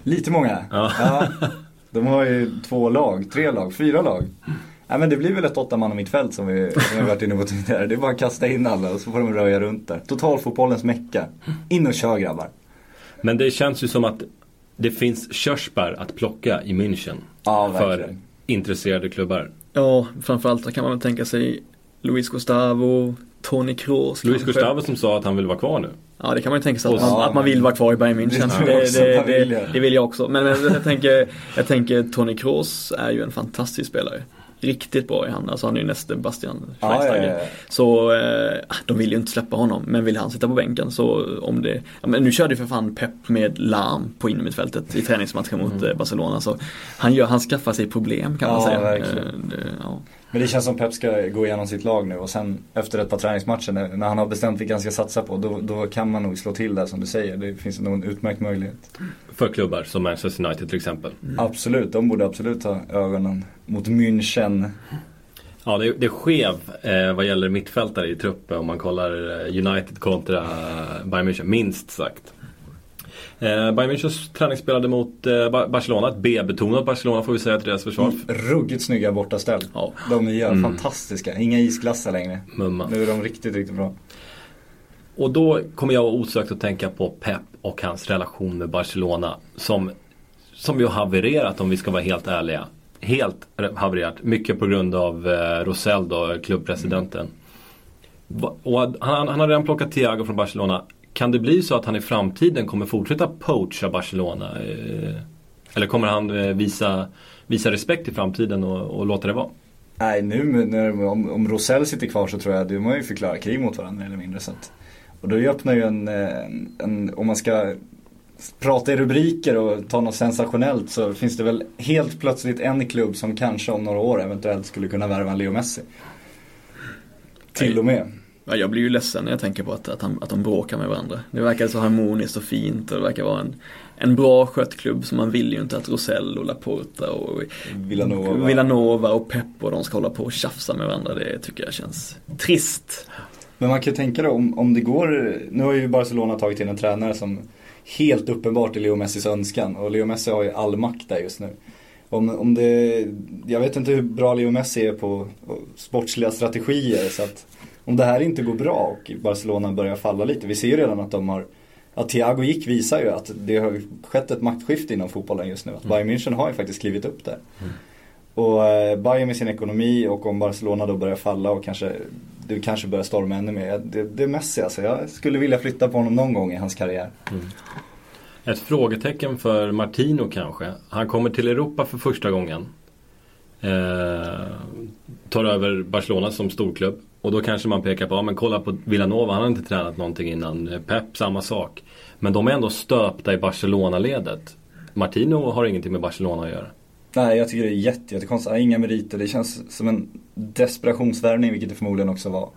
Lite många. Ja. De har ju två lag, tre lag, fyra lag. Ja, men det blir väl ett åtta man mittfält som vi, som vi har varit inne på tidigare. Det är bara att kasta in alla och så får de röja runt där. Totalfotbollens mecka. In och kör grabbar. Men det känns ju som att det finns körsbär att plocka i München. Ja, för intresserade klubbar. Ja, framförallt kan man väl tänka sig Luis Gustavo, Tony Kroos Luis kanske. Gustavo som sa att han vill vara kvar nu. Ja det kan man ju tänka sig att, man, att man vill vara kvar i Bayern München. Det Det, det, det vill jag också. Men, men jag, tänker, jag tänker Tony Kroos är ju en fantastisk spelare. Riktigt bra i han. Alltså han är ju näste Bastian Ja, ja, Schweinsteiger. ja, ja. Så eh, de vill ju inte släppa honom. Men vill han sitta på bänken så om det... Ja, men nu körde ju för fan Pep med larm på innermittfältet i träningsmatchen mot eh, Barcelona. Så han, gör, han skaffar sig problem kan man Ja, säga. Eh, det, ja. Men det känns som Pep ska gå igenom sitt lag nu och sen efter ett par träningsmatcher när, han har bestämt vilka han ska satsa på då, då kan man nog slå till där som du säger. Det finns nog en utmärkt möjlighet. För klubbar som Manchester United till exempel. Absolut, de borde absolut ha ögonen mot München. Ja, det det är skev eh, vad gäller mittfältare i truppen om man kollar eh, United kontra Bayern München, minst sagt. Eh, Bayern Münchens träningsspelade mot eh, Ba- Barcelona, ett B-betonat Barcelona får vi säga till deras försvar. Ruggigt snygga bortaställ. Ja. De är Mm. fantastiska, inga isglassar längre. Mumma. Nu är de riktigt, riktigt bra. Och då kommer jag osökt att tänka på Pep och hans relation med Barcelona. Som, som ju har havererat om vi ska vara helt ärliga. Helt havererat. Mycket på grund av eh, Rosell då, klubbpresidenten. Va- Och han, han har redan plockat Thiago från Barcelona. Kan det bli så att han i framtiden kommer fortsätta poacha Barcelona? Eh, eller kommer han eh, visa, visa respekt i framtiden och, och låta det vara? Nej, nu när, om, om Rosell sitter kvar så tror jag att de har ju förklarat krig mot varandra eller mindre. Så att, och då öppnar ju en, eh, en, om man ska prata i rubriker och ta något sensationellt så finns det väl helt plötsligt en klubb som kanske om några år eventuellt skulle kunna värva en Leo Messi. Till och med. Ja, jag blir ju ledsen när jag tänker på att, att, han, att de bråkar med varandra. Det verkar så harmoniskt och fint och det verkar vara en, en bra skött klubb så man vill ju inte att Rosell och Laporta och Villanova. Villanova och Pep och de ska hålla på och tjafsa med varandra. Det tycker jag känns trist. Men man kan ju tänka då om, om det går, nu har ju Barcelona tagit in en tränare som helt uppenbart är Leo Messis önskan och Leo Messi har ju all makt där just nu. Om, om det, jag vet inte hur bra Leo Messi är på sportsliga strategier så att om det här inte går bra och Barcelona börjar falla lite, vi ser ju redan att de har att Thiago gick visar ju att det har skett ett maktskifte inom fotbollen just nu. Att Bayern München har ju faktiskt klivit upp där. Och eh, Bayern med sin ekonomi och om Barcelona då börjar falla och kanske det kanske börjar storma ännu mer. Det, det är Messi alltså. Jag skulle vilja flytta på honom någon gång i hans karriär. Ett frågetecken för Martino kanske. Han kommer till Europa för första gången. Eh, tar över Barcelona som storklubb. Och då kanske man pekar på, ja men kolla på Villanova, han har inte tränat någonting innan. Eh, Pep, samma sak. Men de är ändå stöpta i Barcelona-ledet. Martino har ingenting med Barcelona att göra. Nej, jag tycker det är jättekonstigt. Han har inga meriter. Det känns som en desperationsvärvning, vilket det förmodligen också var.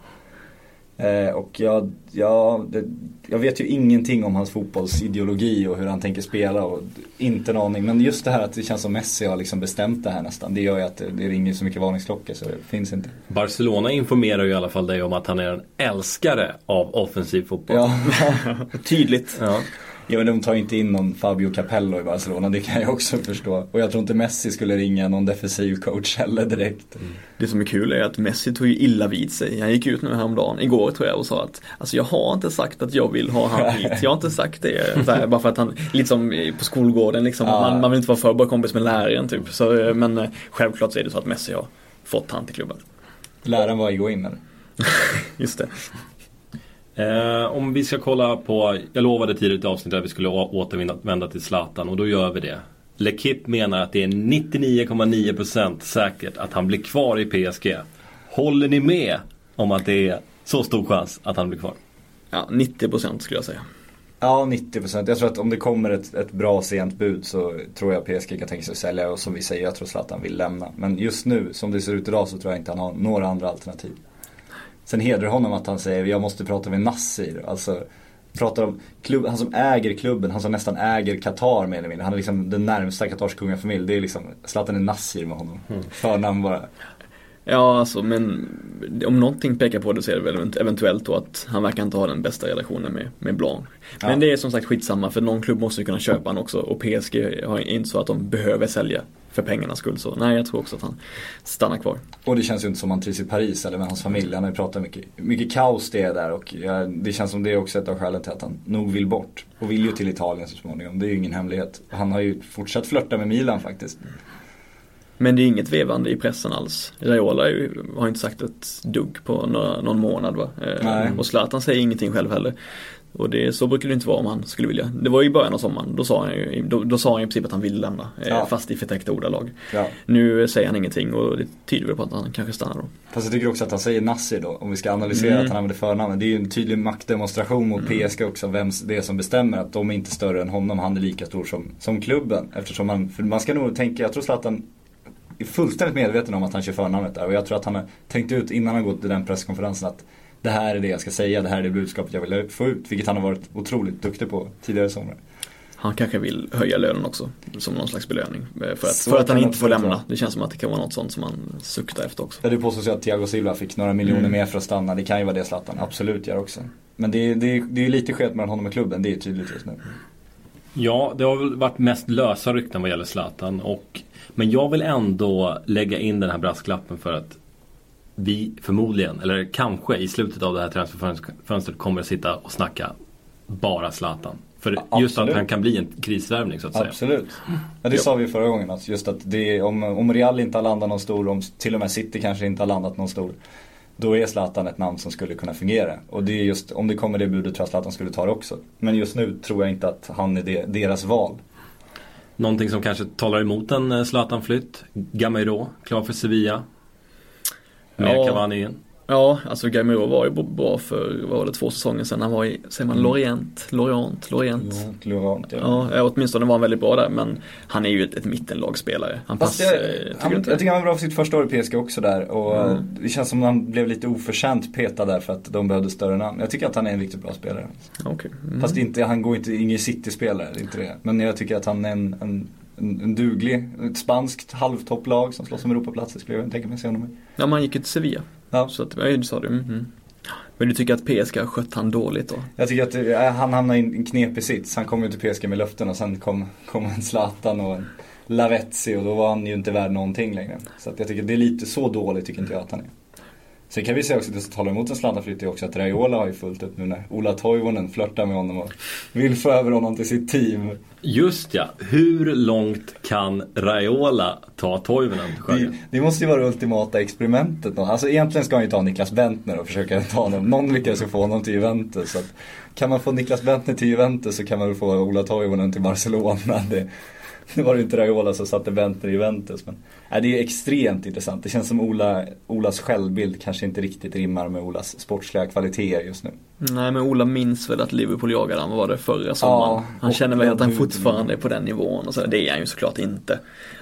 Eh, och jag, jag, det, jag vet ju ingenting om hans fotbollsideologi och hur han tänker spela. Och inte en aning. Men just det här att det känns som Messi har liksom bestämt det här nästan. Det gör ju att det, det ringer så mycket varningsklockor så det finns inte. Barcelona informerar ju i alla fall dig om att han är en älskare av offensiv fotboll. Ja, Tydligt. Ja. Men de tar ju inte in någon Fabio Capello i Barcelona. Det kan jag också förstå. Och jag tror inte Messi skulle ringa någon defensiv coach heller direkt. Det som är kul är att Messi tog ju illa vid sig. Han gick ut nu häromdagen, igår tror jag och sa att Alltså jag har inte sagt att jag vill ha han hit. Jag har inte sagt det. Här, bara för att han, lite som på skolgården liksom. Ja. Man, man vill inte vara för bra kompis med läraren typ. Så, eh, men eh, självklart så är det så att Messi har fått han till klubben. Läraren var Higuain eller? Just det. Eh, om vi ska kolla på, jag lovade tidigt i avsnittet att vi skulle återvända till Zlatan och då gör vi det. Lekip menar att det är 99,9% säkert att han blir kvar i PSG. Håller ni med om att det är så stor chans att han blir kvar? Ja, 90% skulle jag säga. Ja, 90%. Jag tror att om det kommer ett, ett bra sent bud så tror jag PSG kan tänka sig att sälja och som vi säger, jag tror Zlatan vill lämna. Men just nu, som det ser ut idag, så tror jag inte han har några andra alternativ. Sen hedrar honom att han säger, jag måste prata med Nassir. Alltså, pratar om klubb, han som äger klubben, han som nästan äger Qatar mer eller mindre. Han är liksom den närmsta Qatars kungafamilj. Det är liksom, Zlatan är Nassir med honom. Förnamn bara. Ja, alltså men om någonting pekar på det så är det väl eventuellt då att han verkar inte ha den bästa relationen med, med Blanc. Men Ja. det är som sagt skitsamma för någon klubb måste ju kunna köpa han också och PSG har inte så att de behöver sälja för pengarnas skull. Så nej, jag tror också att han stannar kvar. Och det känns ju inte som han trivs i Paris eller med hans familj. Han har ju pratat mycket, mycket kaos det är där och det känns som det är också ett av skälen till att han nog vill bort. Och vill ju till Italien så småningom, det är ju ingen hemlighet. Han har ju fortsatt flörta med Milan faktiskt. Men det är inget vevande i pressen alls. Raiola ju, har ju inte sagt ett dugg på några, någon månad va. Eh, Nej. Och Zlatan säger ingenting själv heller. Och det, så brukar det inte vara om han skulle vilja. Det var i början av sommaren, då sa han ju, då, då sa han i princip att han ville lämna. eh, Ja. Fast i förtäckta ordalag. Ja. Nu säger han ingenting och det tyder väl på att han kanske stannar då. Fast jag tycker också att han säger Nasser då, om vi ska analysera Mm. att han använder förnamnet. Det är ju en tydlig maktdemonstration mot PSG också, vem det är som bestämmer att de är inte större än honom, han är lika stor som, som klubben. Eftersom man, man ska nog tänka, jag tror Zlatan är fullständigt medveten om att han kör förnamnet där och jag tror att han har tänkt ut innan han gått till den presskonferensen att det här är det jag ska säga, det här är det budskapet jag vill få ut. Vilket han har varit otroligt duktig på tidigare somrar. Han kanske vill höja lönen också, som någon slags belöning. eh, För att, Så för att han inte får lämna. vara. Det känns som att det kan vara något sånt som han suktar efter också. Ja, det påstås ju att Thiago Silva fick några miljoner Mm. mer för att stanna. Det kan ju vara det Zlatan absolut gör också. Men det är, det är, det är lite skillnad mellan honom och klubben, det är tydligt just nu. Ja, det har väl varit mest lösa rykten vad gäller Zlatan. Och, men jag vill ändå lägga in den här brasklappen för att vi förmodligen, eller kanske i slutet av det här transferfönstret kommer att sitta och snacka bara Zlatan. För Ja, just att absolut. han kan bli en krisvärvning så att säga. Absolut. Ja, det Ja. sa vi förra gången att just att det om, om Real inte har landat någon stor, om till och med City kanske inte har landat någon stor. Då är Zlatan ett namn som skulle kunna fungera. Och det är just, om det kommer det budet tror jag Zlatan skulle ta det också. Men just nu tror jag inte att han är det, deras val. Någonting som kanske talar emot en eh, Zlatan-flytt. Gamero, klar för Sevilla. Med Ja. Cavani in. Ja, alltså Gamero var ju bra för, vad var det, två säsonger sedan. Han var i, säger man Lorient, Lorient, Lorient. Laurent, ja. Ja, åtminstone var han väldigt bra där men han är ju ett, ett mittenlagsspelare. Han Fast passar, jag, eh, han, tycker jag inte? tycker han var bra för sitt första år i PSG också där. Och Mm. eh, det känns som att han blev lite oförtjänt petad där för att de behövde större namn. Jag tycker att han är en riktigt bra spelare. Okej. Mm. Fast inte, han går inte, ingen City-spelare, inte det. Men jag tycker att han är en, en, en, en duglig, ett spanskt halvtopplag som slåss om Europaplatser skulle jag tänka mig se honom i. Ja, man gick ju till Sevilla. Ja. Så att, ja, du sa det. Mm, mm. Men du tycker att PSG har skött han dåligt då? Jag tycker att eh, han hamnade i en knepig sits. Han kom ju till PSG med löften och sen kom, kom en Zlatan och en Lavezzi och då var han ju inte värd någonting längre. Så att jag tycker det är lite så dåligt tycker inte jag att han är. Sen kan vi säga också, det som talar emot en slantarflytt är också att Raiola har ju fullt upp nu när Ola Toivonen flörtar med honom och vill få över honom till sitt team. Just ja, hur långt kan Raiola ta Toivonen till Det, det måste ju vara det ultimata experimentet. då. Alltså egentligen ska han ju ta Niklas Bentner och försöka ta honom. Någon lyckas ju få honom till Juventus. Så att, kan man få Niklas Bentner till Juventus så kan man väl få Ola Toivonen till Barcelona. Det, det var det inte Raiola som satte Bentner i Juventus. Men, nej, det är extremt intressant. Det känns som Ola, Olas självbild kanske inte riktigt rimmar med Olas sportsliga kvaliteter just nu. Nej men Ola minns väl att Liverpool jagade han, var det förra sommaren? han och känner väl att han de- fortfarande är på den nivån och så. Det är han ju såklart inte.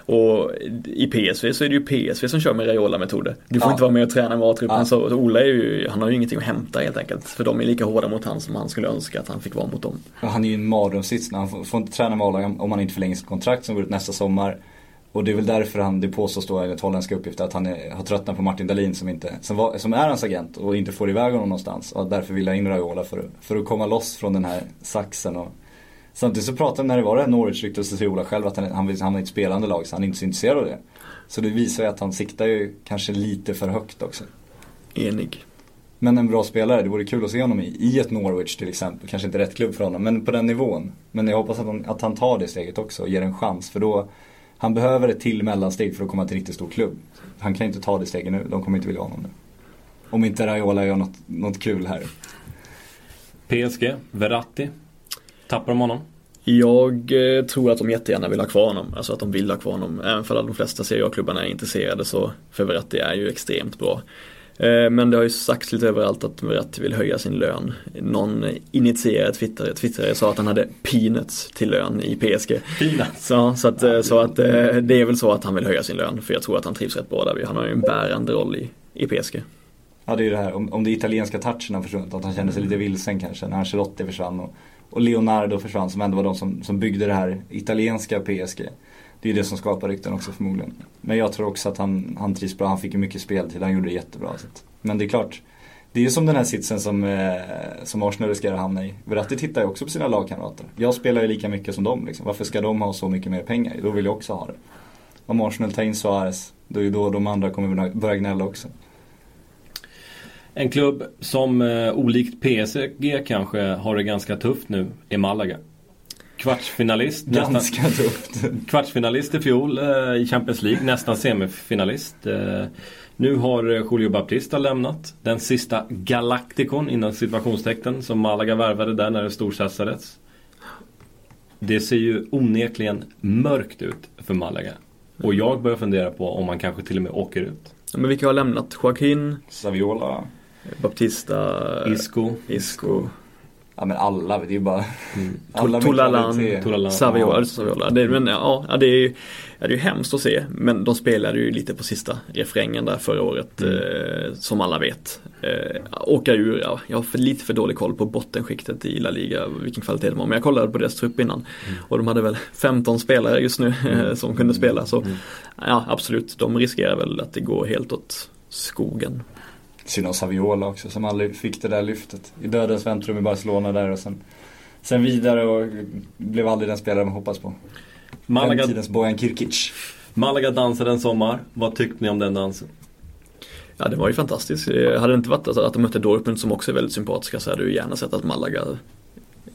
Och i PSV så är det ju PSV som kör med Raiola-metoder. Du får Ja. inte vara med och träna med A-truppen Ja. så, Ola är ju, han har ju ingenting att hämta helt enkelt. För de är lika hårda mot han som han skulle önska att han fick vara mot dem. Och han är ju en mardrömssits när han får, får inte träna med A-laget om han inte förlänger sitt kontrakt som går ut nästa sommar. Och det är väl därför han, det påstås då enligt holländska uppgifter att han är, har tröttnat på Martin Dahlin som, inte, som, var, som är hans agent och inte får iväg honom någonstans. Och därför vill jag in Raiola för, för att komma loss från den här saxen. Och, samtidigt så pratade han när det var det här Norwich-ryktet så säger Ola själv att han, han vill hamna i ett spelande lag så han är inte så intresserad av det. Så det visar ju att han siktar ju kanske lite för högt också. Enig. Men en bra spelare, det vore kul att se honom i, i ett Norwich till exempel. Kanske inte rätt klubb för honom, men på den nivån. Men jag hoppas att han, att han tar det steget också och ger en chans. För då, han behöver ett till mellansteg för att komma till en riktigt stor klubb. Han kan inte ta det steget nu, de kommer inte vilja ha honom nu. Om inte Raiola gör något, något kul här. PSG, Verratti. Tappar de honom? Jag eh, tror att de jättegärna vill ha kvar honom. Alltså att de vill ha kvar honom. Även för att de flesta Serie A-klubbarna är intresserade så för Verratti är ju extremt bra. Eh, Men det har ju sagts lite överallt att Verratti vill höja sin lön. Någon initierad twittrare, twittrare sa att han hade peanuts till lön i PSG. Peanuts. Så, så, att, eh, så att det är väl så att han vill höja sin lön. För jag tror att han trivs rätt bra där. Han har ju en bärande roll i, i PSG. Ja det är ju det här, om, om det italienska touchen har försvunnit, att han kände sig lite vilsen kanske när Ancelotti försvann och, och Leonardo försvann som ändå var de som, som byggde det här italienska PSG. Det är ju det som skapar rykten också förmodligen. Men jag tror också att han, han trivs bra, han fick ju mycket speltid, han gjorde det jättebra. Så att, men det är klart, det är ju som den här sitsen som, eh, som Arsenal riskerar att hamna i. Verratti tittar ju också på sina lagkamrater. Jag spelar ju lika mycket som dem liksom. Varför ska de ha så mycket mer pengar? Då vill jag också ha det. Om Arsenal tar in Suarez, då är ju då de andra kommer börja gnälla också. En klubb som eh, olikt PSG kanske har det ganska tufft nu är Malaga. Kvartsfinalist, nästan, Ganska tufft. kvartsfinalist i fjol eh, i Champions League, nästan semifinalist. Eh, nu har Julio Baptista lämnat. Den sista galaktikon inom situationstecken som Malaga värvade där när det storsatsades. Det ser ju onekligen mörkt ut för Malaga. Och jag börjar fundera på om man kanske till och med åker ut. Ja, Men vilka har lämnat? Joaquin, Saviola. Baptista, Isco. Isco. Ja men alla, det är ju bara Mm. alla Tolalan. Saviola, Ja. Saviola. Det, men ja, ja, det är ju ja, det är ju hemskt att se. Men de spelade ju lite på sista refrängen där förra året. Mm. Eh, som alla vet. Eh, åka ur, ja, jag har för, lite för dålig koll på bottenskiktet i La Liga. Vilken kvalitet de har. Men jag kollade på deras trupp innan. Mm. Och de hade väl 15 spelare just nu eh, som kunde spela. Så Mm. ja, absolut. De riskerar väl att det går helt åt skogen. Synd om Saviola också som aldrig fick det där lyftet. I dödens väntrum i Barcelona där och sen, sen vidare och blev aldrig den spelare man hoppas på. Malaga, Den tidens Bojan Kirkic. Malaga dansade en sommar. Vad tyckte ni om den dansen? Ja det var ju fantastiskt. Eh, Hade det inte varit alltså, att de mötte Dortmund som också är väldigt sympatiska så hade du gärna sett att Malaga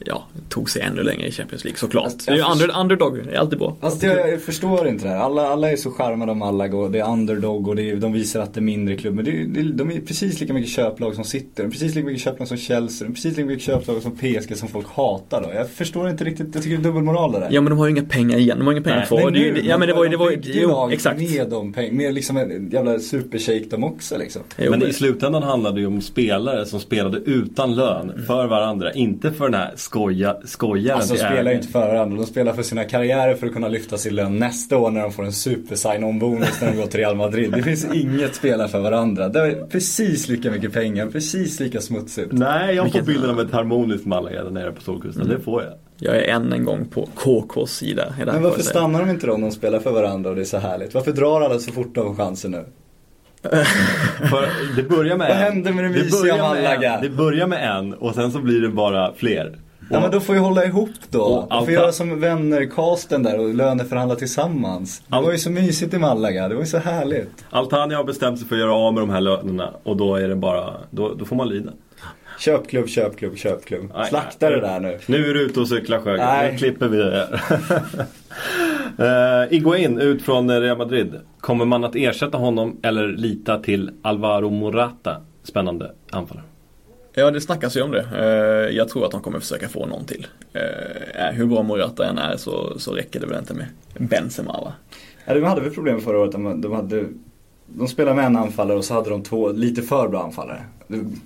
ja, tog sig ännu längre i Champions League såklart. Alltså, Det är ju jag under, underdog, det är alltid bra. Fast jag, jag förstår inte det här. Alla, alla är så charmade av Malaga och det är underdog och det är, de visar att det är mindre klubb. Men det, är- det, de är precis lika mycket köplag som sitter. Precis lika mycket köplag som Chelsea. Precis lika mycket köplag som PSG som folk hatar då. Jag förstår inte riktigt, jag tycker det är dubbelmoral det där. Ja men de har ju inga pengar igen, de har inga pengar Nej, kvar. Det nu, ja men det var ju, det var ju, byggde jo, lag exakt. Med de pengarna, med liksom en jävla supershake de också liksom. Jo, Men men- i slutändan handlade det ju om spelare som spelade utan lön för varandra. Inte för den här skoja, skojaren Alltså de spelar ju inte för varandra, de spelar för sina karriärer för att kunna lyfta sin lön nästa år när de får en super sign-on bonus när de går till Real Madrid. Det finns inget spela för varandra. Det är precis lika mycket pengar, precis lika smutsigt. Nej, jag får Vilket- bilden av ett harmoniskt Malaga där nere på Solkusten. Det får jag. Jag är än en gång på KKs sida. Men får varför stannar de inte då om de spelar för varandra och det är så härligt? Varför drar alla så fort de får chansen nu? För det börjar med Vad en. händer med det mysiga börjar med Malaga? en. Det börjar med en och sen så blir det bara fler. Ja men då får vi hålla ihop då. Och Alta- får göra som vänner-casten där och löneförhandla tillsammans. Det var ju så mysigt i Malaga, det var ju så härligt. Altania har bestämt sig för att göra av med de här lönerna och då är det bara, då, då får man lida. Köpklubb, köpklubb, köpklubb. Nej, Slakta det där nu. Nu är du ute och cyklar Sjögren, Nej. nu klipper vi det här. uh, Iguain ut från Real Madrid. Kommer man att ersätta honom eller lita till Alvaro Morata? Spännande anfallare. Ja, det snackas ju om det. Eh, jag tror att de kommer försöka få någon till. Eh, eh, hur bra Morata än är så, så räcker det väl inte med Benzema va? Ja, de hade väl problem förra året. De, de, hade, de spelade med en anfallare och så hade de två lite för bra anfallare.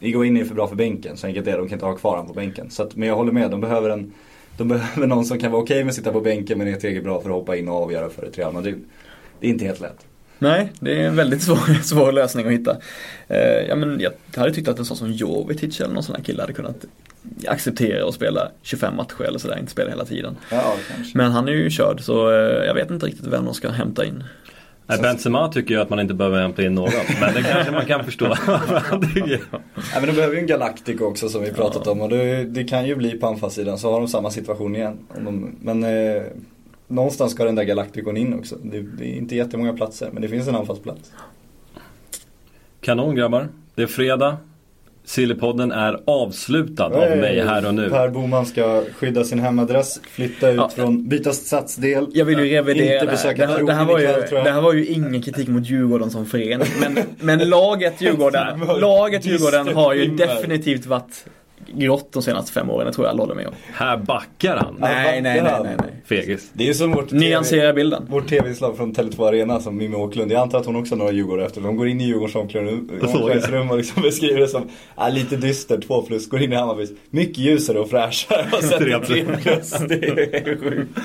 Iguain är för bra för bänken, så enkelt är det. De kan inte ha kvar honom på bänken. Så att, men jag håller med, de behöver, en, de behöver någon som kan vara okej med att sitta på bänken men är tillräckligt bra för att hoppa in och avgöra för ett Real Madrid. Det är inte helt lätt. Nej, det är en väldigt svår, svår lösning att hitta. Eh, ja, men jag hade tyckt att en sån som Jovetic eller någon sån här kille hade kunnat acceptera att spela 25 matcher eller sådär, inte spela hela tiden. Ja, kanske. Men han är ju körd så eh, jag vet inte riktigt vem de ska hämta in. Nej, Benzema tycker ju att man inte behöver hämta in någon. Men det kanske man kan förstå. Ja, men de behöver ju en Galactic också som vi pratat om och det, det kan ju bli på anfallssidan så har de samma situation igen. Om de, men eh, någonstans ska den där Galacticon in också. Det, det är inte jättemånga platser men det finns en anfallsplats. Kanon grabbar. Det är fredag. Sillypodden är avslutad av mig här och nu. Per Boman ska skydda sin hemadress, flytta ut Ja. från, byta stadsdel. Jag vill ju revidera Inte besöka Det, här- det, här var ju, ikväll, det här var ju ingen kritik mot Djurgården som förening. Men, men laget Djurgården, laget Djurgården har ju definitivt varit grått de senaste fem åren. Det tror jag alla håller med om. Här backar han. Nej, nej, nej, nej, nej. Fegis. Det är som vårt TV Nyansera bilden. Vårt tv-inslag från Tele2 Arena som Mimmi Åklund. Jag antar att hon också har några Djurgårdare efter. De går in i Djurgårdens omklädningsrum och liksom beskriver det som ah, lite dyster, 2 plus. Går in i Hammarbys. Mycket ljusare och fräschare och sätter Tre 3 plus. Det är sjukt.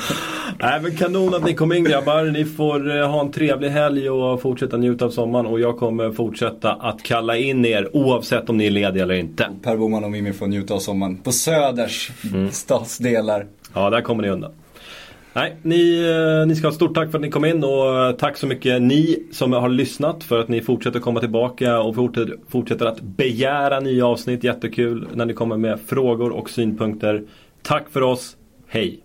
Nej men kanon att ni kom in grabbar. Ni får eh, ha en trevlig helg och fortsätta njuta av sommaren. Och jag kommer fortsätta att kalla in er oavsett om ni är lediga eller inte. Per Boman och Mimmi får njuta av sommaren på Söders Mm. stadsdelar. Ja, där kommer ni undan. Nej, ni, eh, ni ska ha stort tack för att ni kom in och eh, tack så mycket ni som har lyssnat för att ni fortsätter komma tillbaka och fortsätter, fortsätter att begära nya avsnitt. Jättekul när ni kommer med frågor och synpunkter. Tack för oss, hej!